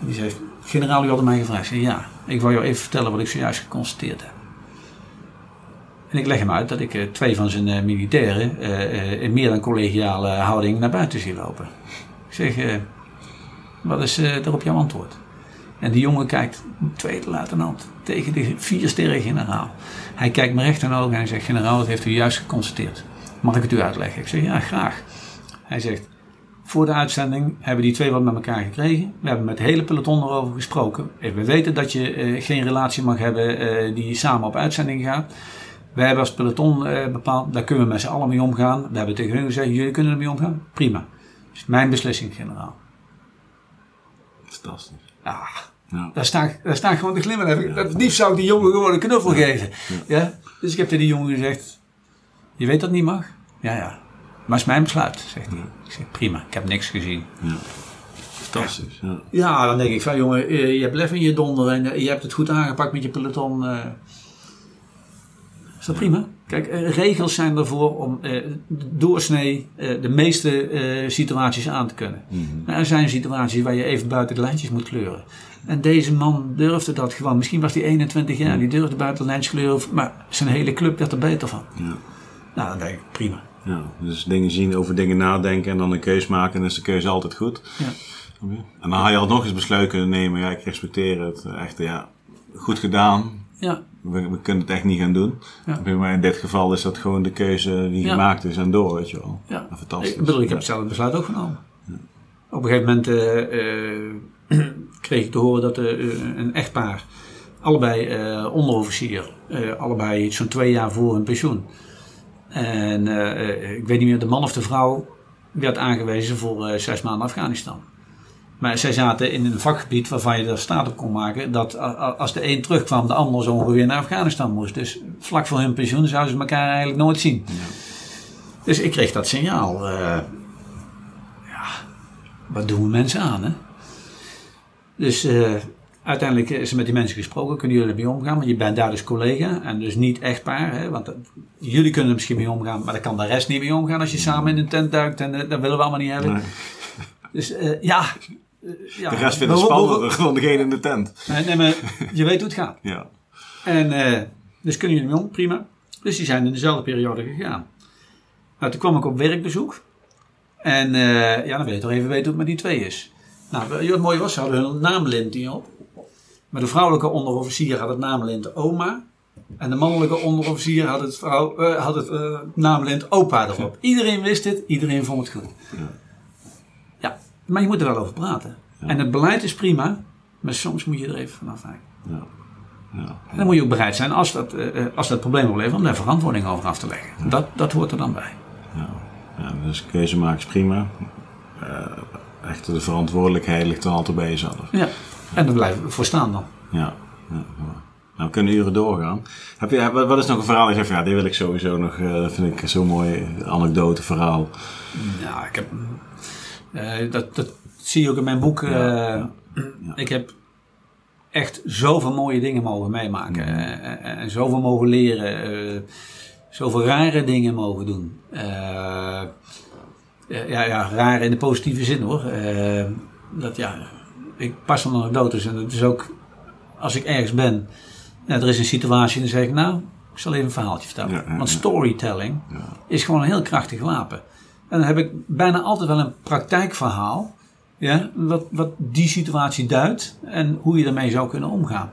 En die zegt, generaal, u had mij gevraagd. Ik ja, ik wil jou even vertellen wat ik zojuist geconstateerd heb. En ik leg hem uit dat ik uh, twee van zijn uh, militairen uh, in meer dan collegiale houding naar buiten zie lopen. Ik zeg, wat is uh, daarop jouw antwoord? En die jongen kijkt, tweede luitenant, tegen de vier sterren generaal. Hij kijkt me recht in de ogen en hij zegt, generaal, wat heeft u juist geconstateerd? Mag ik het u uitleggen? Ik zeg, ja, graag. Hij zegt, voor de uitzending hebben die twee wat met elkaar gekregen. We hebben met het hele peloton erover gesproken. We weten dat je uh, geen relatie mag hebben uh, die samen op uitzending gaat. We hebben als peloton bepaald, daar kunnen we met z'n allen mee omgaan. We hebben tegen hun gezegd, jullie kunnen ermee omgaan. Prima. Dat is mijn beslissing, generaal. Fantastisch. Ah, ja. daar, sta ik, daar sta ik gewoon te glimmen. Ja. Het liefst zou ik die jongen gewoon een knuffel geven. Ja. Dus ik heb tegen die jongen gezegd: Je weet dat niet mag? Ja, ja. Maar het is mijn besluit, zegt hij. Ik zeg: Prima, ik heb niks gezien. Fantastisch. Ja. ja, dan denk ik van jongen, eh, je hebt lef in je donder en eh, je hebt het goed aangepakt met je peloton. Is dat prima? Kijk, eh, regels zijn ervoor om eh, doorsnee eh, de meeste eh, situaties aan te kunnen. Maar er zijn situaties waar je even buiten de lijntjes moet kleuren. En deze man durfde dat gewoon. Misschien was hij 21 jaar, die durfde buiten de lijntjes kleuren. Maar zijn hele club werd er beter van. Ja. Nou, dan denk ik, prima. Ja, dus dingen zien, over dingen nadenken en dan een keus maken, en dan is de keuze altijd goed. Ja. En dan had je al nog eens besluit kunnen nemen, ja, ik respecteer het. Echt, ja, goed gedaan. Ja, We, we kunnen het echt niet gaan doen. Ja. Maar in dit geval is dat gewoon de keuze die Ja. gemaakt is en door, weet je wel. ja. Fantastisch. Ik bedoel, ik heb zelf het besluit ook genomen. Op een gegeven moment eh, eh, kreeg ik te horen dat eh, een echtpaar, allebei eh, onderofficier, eh, allebei zo'n twee jaar voor hun pensioen. En ik weet niet meer, de man of de vrouw werd aangewezen voor eh, zes maanden Afghanistan. Maar zij zaten in een vakgebied waarvan je er staat op kon maken dat als de een terugkwam, de ander zo ongeveer naar Afghanistan moest. Dus vlak voor hun pensioen zouden ze elkaar eigenlijk nooit zien. Dus ik kreeg dat signaal. eh, ja, wat doen we mensen aan, hè? Dus eh, uiteindelijk is er met die mensen gesproken. Kunnen jullie ermee omgaan? Want je bent daar dus collega en dus niet echtpaar. Hè? Want dat- jullie kunnen er misschien mee omgaan, maar daar kan de rest niet mee omgaan als je samen in een tent duikt. En eh, dat willen we allemaal niet hebben. Nee. Dus eh, ja. Eh, ja. De rest vindt het spannender dan degene in de tent. Nee, nee, maar je weet hoe het gaat. Ja. En eh, dus kunnen jullie mee om? Prima. Dus die zijn in dezelfde periode gegaan. Nou, toen kwam ik op werkbezoek. En eh, ja, dan wil je toch even weten hoe het met die twee is. Nou, wat mooi was, ze hadden hun naamlint niet op. Maar de vrouwelijke onderofficier had het naamlint oma. En de mannelijke onderofficier had het, vrouw, had het naamlint opa erop. Iedereen wist dit, iedereen vond het goed. Ja, maar je moet er wel over praten. En het beleid is prima, maar soms moet je er even vanaf kijken. Ja. Ja. En dan moet je ook bereid zijn, als dat, eh, als dat probleem oplevert, om daar verantwoording over af te leggen. Dat, dat hoort er dan bij. Ja. ja, dus keuze maken is prima. Eh echt de verantwoordelijkheid ligt er altijd bij jezelf. Ja. En daar blijven we voor staan dan. Ja. Nou, we kunnen uren doorgaan. Heb je, wat is nog een verhaal? Ik zeg, ja, dit wil ik sowieso nog. Dat vind ik zo'n mooi anekdote verhaal. Ja, ik heb. Eh, dat, dat zie je ook in mijn boek. eh, Ja, Ik heb echt zoveel mooie dingen mogen meemaken. eh, En, zoveel mogen leren. zoveel rare dingen mogen doen. Ja, ja, raar in de positieve zin hoor. Dat ja, ik pas van anekdotes en het is ook als ik ergens ben. Ja, er is een situatie en dan zeg ik nou, ik zal even een verhaaltje vertellen. Ja, ja, Want storytelling is gewoon een heel krachtig wapen. En dan heb ik bijna altijd wel een praktijkverhaal. Ja, wat, wat die situatie duidt en hoe je daarmee zou kunnen omgaan.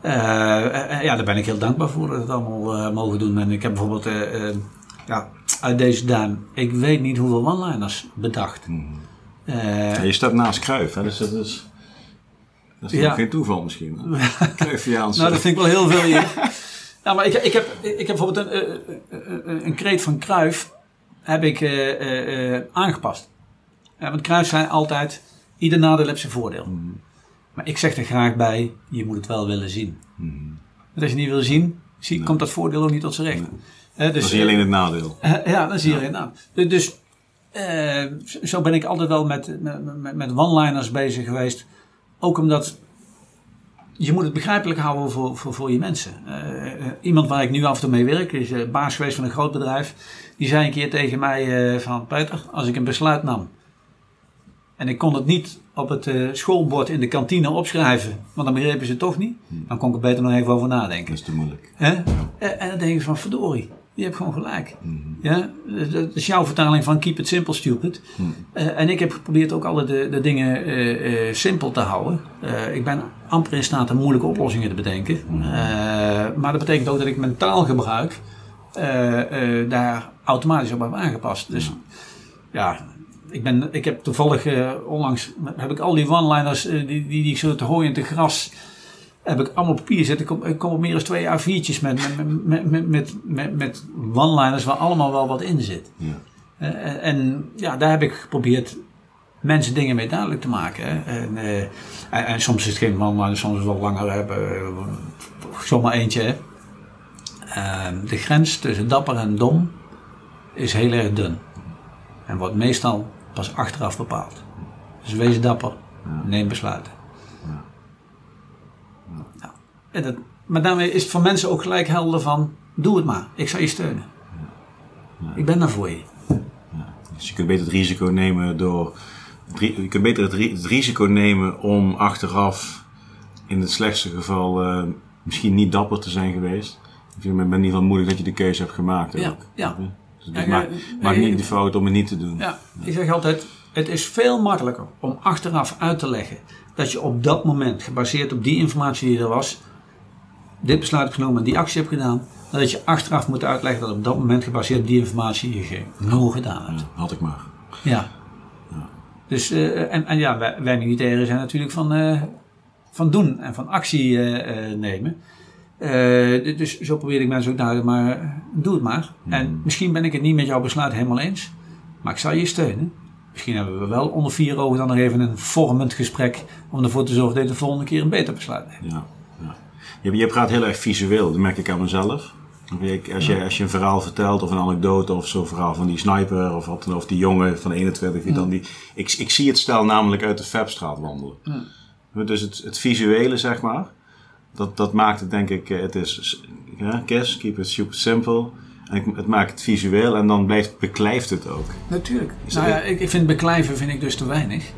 Eh, eh, ja, daar ben ik heel dankbaar voor dat we het allemaal eh, mogen doen. En ik heb bijvoorbeeld ja, uit deze duim, ik weet niet hoeveel one-liners bedacht. Ja, je staat naast Kruif, hè? dus dat is, dat is Ja. geen toeval misschien. Kruifiaans. Nou, dat vind ik wel heel veel hier. nou, maar ik, ik, heb, ik heb bijvoorbeeld een, een kreet van Kruif heb ik eh, eh, eh, aangepast. Want Kruif zei altijd, ieder nadeel heeft zijn voordeel. Maar ik zeg er graag bij, je moet het wel willen zien. Want als je niet wil zien, zie, komt dat voordeel ook niet tot zijn recht. Hè, dus, dat is niet alleen het nadeel. ja, dan zie je erin aan. Dus, dus eh, zo- zo ben ik altijd wel met, met, met, met one-liners bezig geweest. Ook omdat je moet het begrijpelijk houden voor, voor, voor je mensen. Eh, eh, iemand waar ik nu af en toe mee werk, is eh, baas geweest van een groot bedrijf. Die zei een keer tegen mij van Peter, als ik een besluit nam. En ik kon het niet op het schoolbord in de kantine opschrijven. Want dan begrepen ze het toch niet. Dan kon ik er beter nog even over nadenken. Dat is te moeilijk. En dan denk je van verdorie, je hebt gewoon gelijk. Ja? Dat is jouw vertaling van keep it simple stupid. Eh, en ik heb geprobeerd ook alle de, de dingen eh, eh, simpel te houden. Ik ben amper in staat om moeilijke oplossingen te bedenken. Eh, maar dat betekent ook dat ik mijn taalgebruik daar automatisch op heb aangepast. Dus ja, ik, ben, ik heb toevallig onlangs heb ik al die one-liners die, die, die ik zo te hooien in te gras heb ik allemaal papier zitten. Ik kom, ik kom op meer dan twee A4'tjes met, met, met, met, met, met, met one-liners waar allemaal wel wat in zit. Ja. Eh, en ja, daar heb ik geprobeerd mensen dingen mee duidelijk te maken. Hè. En, eh, en, en soms is het geen one-liner, soms is het wel langer. Hebben. Zomaar eentje. Hè. Ehm, de grens tussen dapper en dom is heel erg dun. En wordt meestal pas achteraf bepaald. Dus wees dapper, neem besluiten. Ja. En dat, maar daarmee is het voor mensen ook gelijk helder van... doe het maar. Ik zal je steunen. Ja. Ik ben daar voor je. Dus je kunt beter het risico nemen door. Je kunt beter het, risico nemen om achteraf in het slechtste geval uh, misschien niet dapper te zijn geweest. Ik het in ieder geval moeilijk dat je de keuze hebt gemaakt. Ja, ja. Dus maak, maak niet de fout om het niet te doen. Ja, ik zeg altijd, het is veel makkelijker om achteraf uit te leggen dat je op dat moment, gebaseerd op die informatie die er was, dit besluit hebt genomen en die actie hebt gedaan, dan dat je achteraf moet uitleggen dat op dat moment gebaseerd op die informatie je geen nul gedaan hebt. had ik maar. Ja. ja. Dus, uh, en, en ja, wij, wij militairen zijn natuurlijk van, uh, van doen en van actie uh, nemen. dus zo probeer ik mensen ook duidelijk, maar doe het maar. Hmm. En misschien ben ik het niet met jouw besluit helemaal eens, maar ik zal je steunen. Misschien hebben we wel onder vier ogen dan nog even een vormend gesprek om ervoor te zorgen dat je de volgende keer een beter besluit neemt. Ja. Je, je praat heel erg visueel, dat merk ik aan mezelf. Als je, als je een verhaal vertelt of een anekdote of zo'n verhaal van die sniper of, wat, of die jongen van 21, die dan die, ik, ik zie het stel namelijk uit de Fabstraat wandelen. Dus het, het visuele, zeg maar, dat, dat maakt het denk ik, eh, het is, ja, Kes, keep it super simple. En het maakt het visueel en dan blijft, beklijft het ook. Natuurlijk. Nou ja, ik, ik vind beklijven vind ik dus te weinig.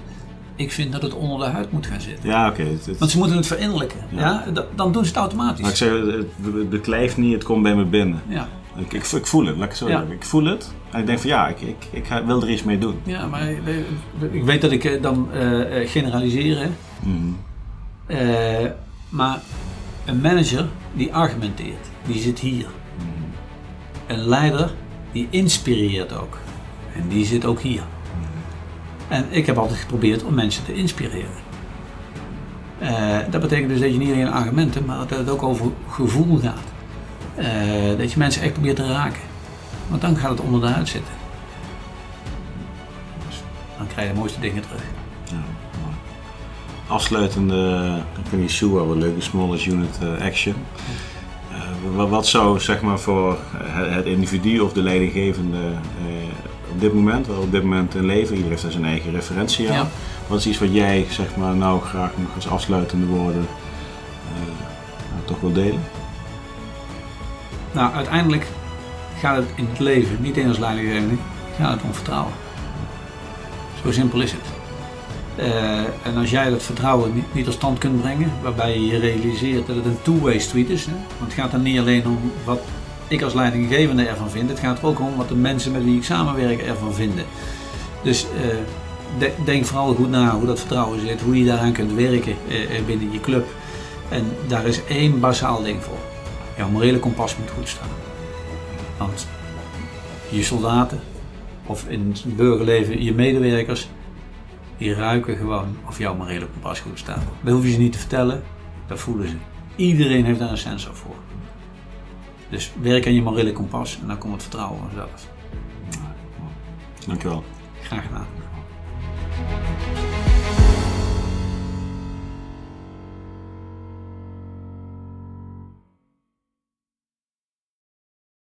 Ik vind dat het onder de huid moet gaan zitten. Ja, oké. Want ze moeten het verinnerlijken. Ja. dan doen ze het automatisch. Maar ik zeg, het beklijft niet, het komt bij me binnen. Ja. Ik, ik, ik voel het, laat ik zo. Ik voel het en ik denk van ja, ik, ik, ik wil er iets mee doen. Ja, maar ik weet dat ik eh, dan uh, generaliseer. Mm maar een manager die argumenteert, die zit hier. Een leider die inspireert ook. En die zit ook hier. En ik heb altijd geprobeerd om mensen te inspireren. Uh, dat betekent dus dat je niet alleen argumenten, maar dat het ook over gevoel gaat. Uh, dat je mensen echt probeert te raken. Want dan gaat het onder de huid zitten. Dus dan krijg je de mooiste dingen terug. Ja, Afsluitende, ik vind die SUA wel leuk, Smallest Unit uh, Action. wat zou zeg maar voor het individu of de leidinggevende op dit moment, wel op dit moment in leven. Iedereen heeft daar zijn eigen referentie aan. Wat is iets wat jij zeg maar, nou graag nog als afsluitende woorden uh, nou, toch wil delen? Nou, uiteindelijk gaat het in het leven, niet in als leidinggevende, gaat het om vertrouwen. Zo simpel is het. Uh, en als jij dat vertrouwen niet, niet tot stand kunt brengen, waarbij je realiseert dat het een two-way street is, hè? want het gaat dan niet alleen om wat ik als leidinggevende ervan vind. Het gaat er ook om wat de mensen met wie ik samenwerk ervan vinden. Dus uh, denk vooral goed na hoe dat vertrouwen zit, hoe je daaraan kunt werken uh, binnen je club. En daar is één basaal ding voor. Jouw morele kompas moet goed staan. Want je soldaten, of in het burgerleven je medewerkers, die ruiken gewoon of jouw morele kompas goed staat. Dat hoef je ze niet te vertellen, dat voelen ze. Iedereen heeft daar een sensor voor. Dus werk aan je morele kompas en dan komt het vertrouwen vanzelf. Dankjewel. Graag gedaan.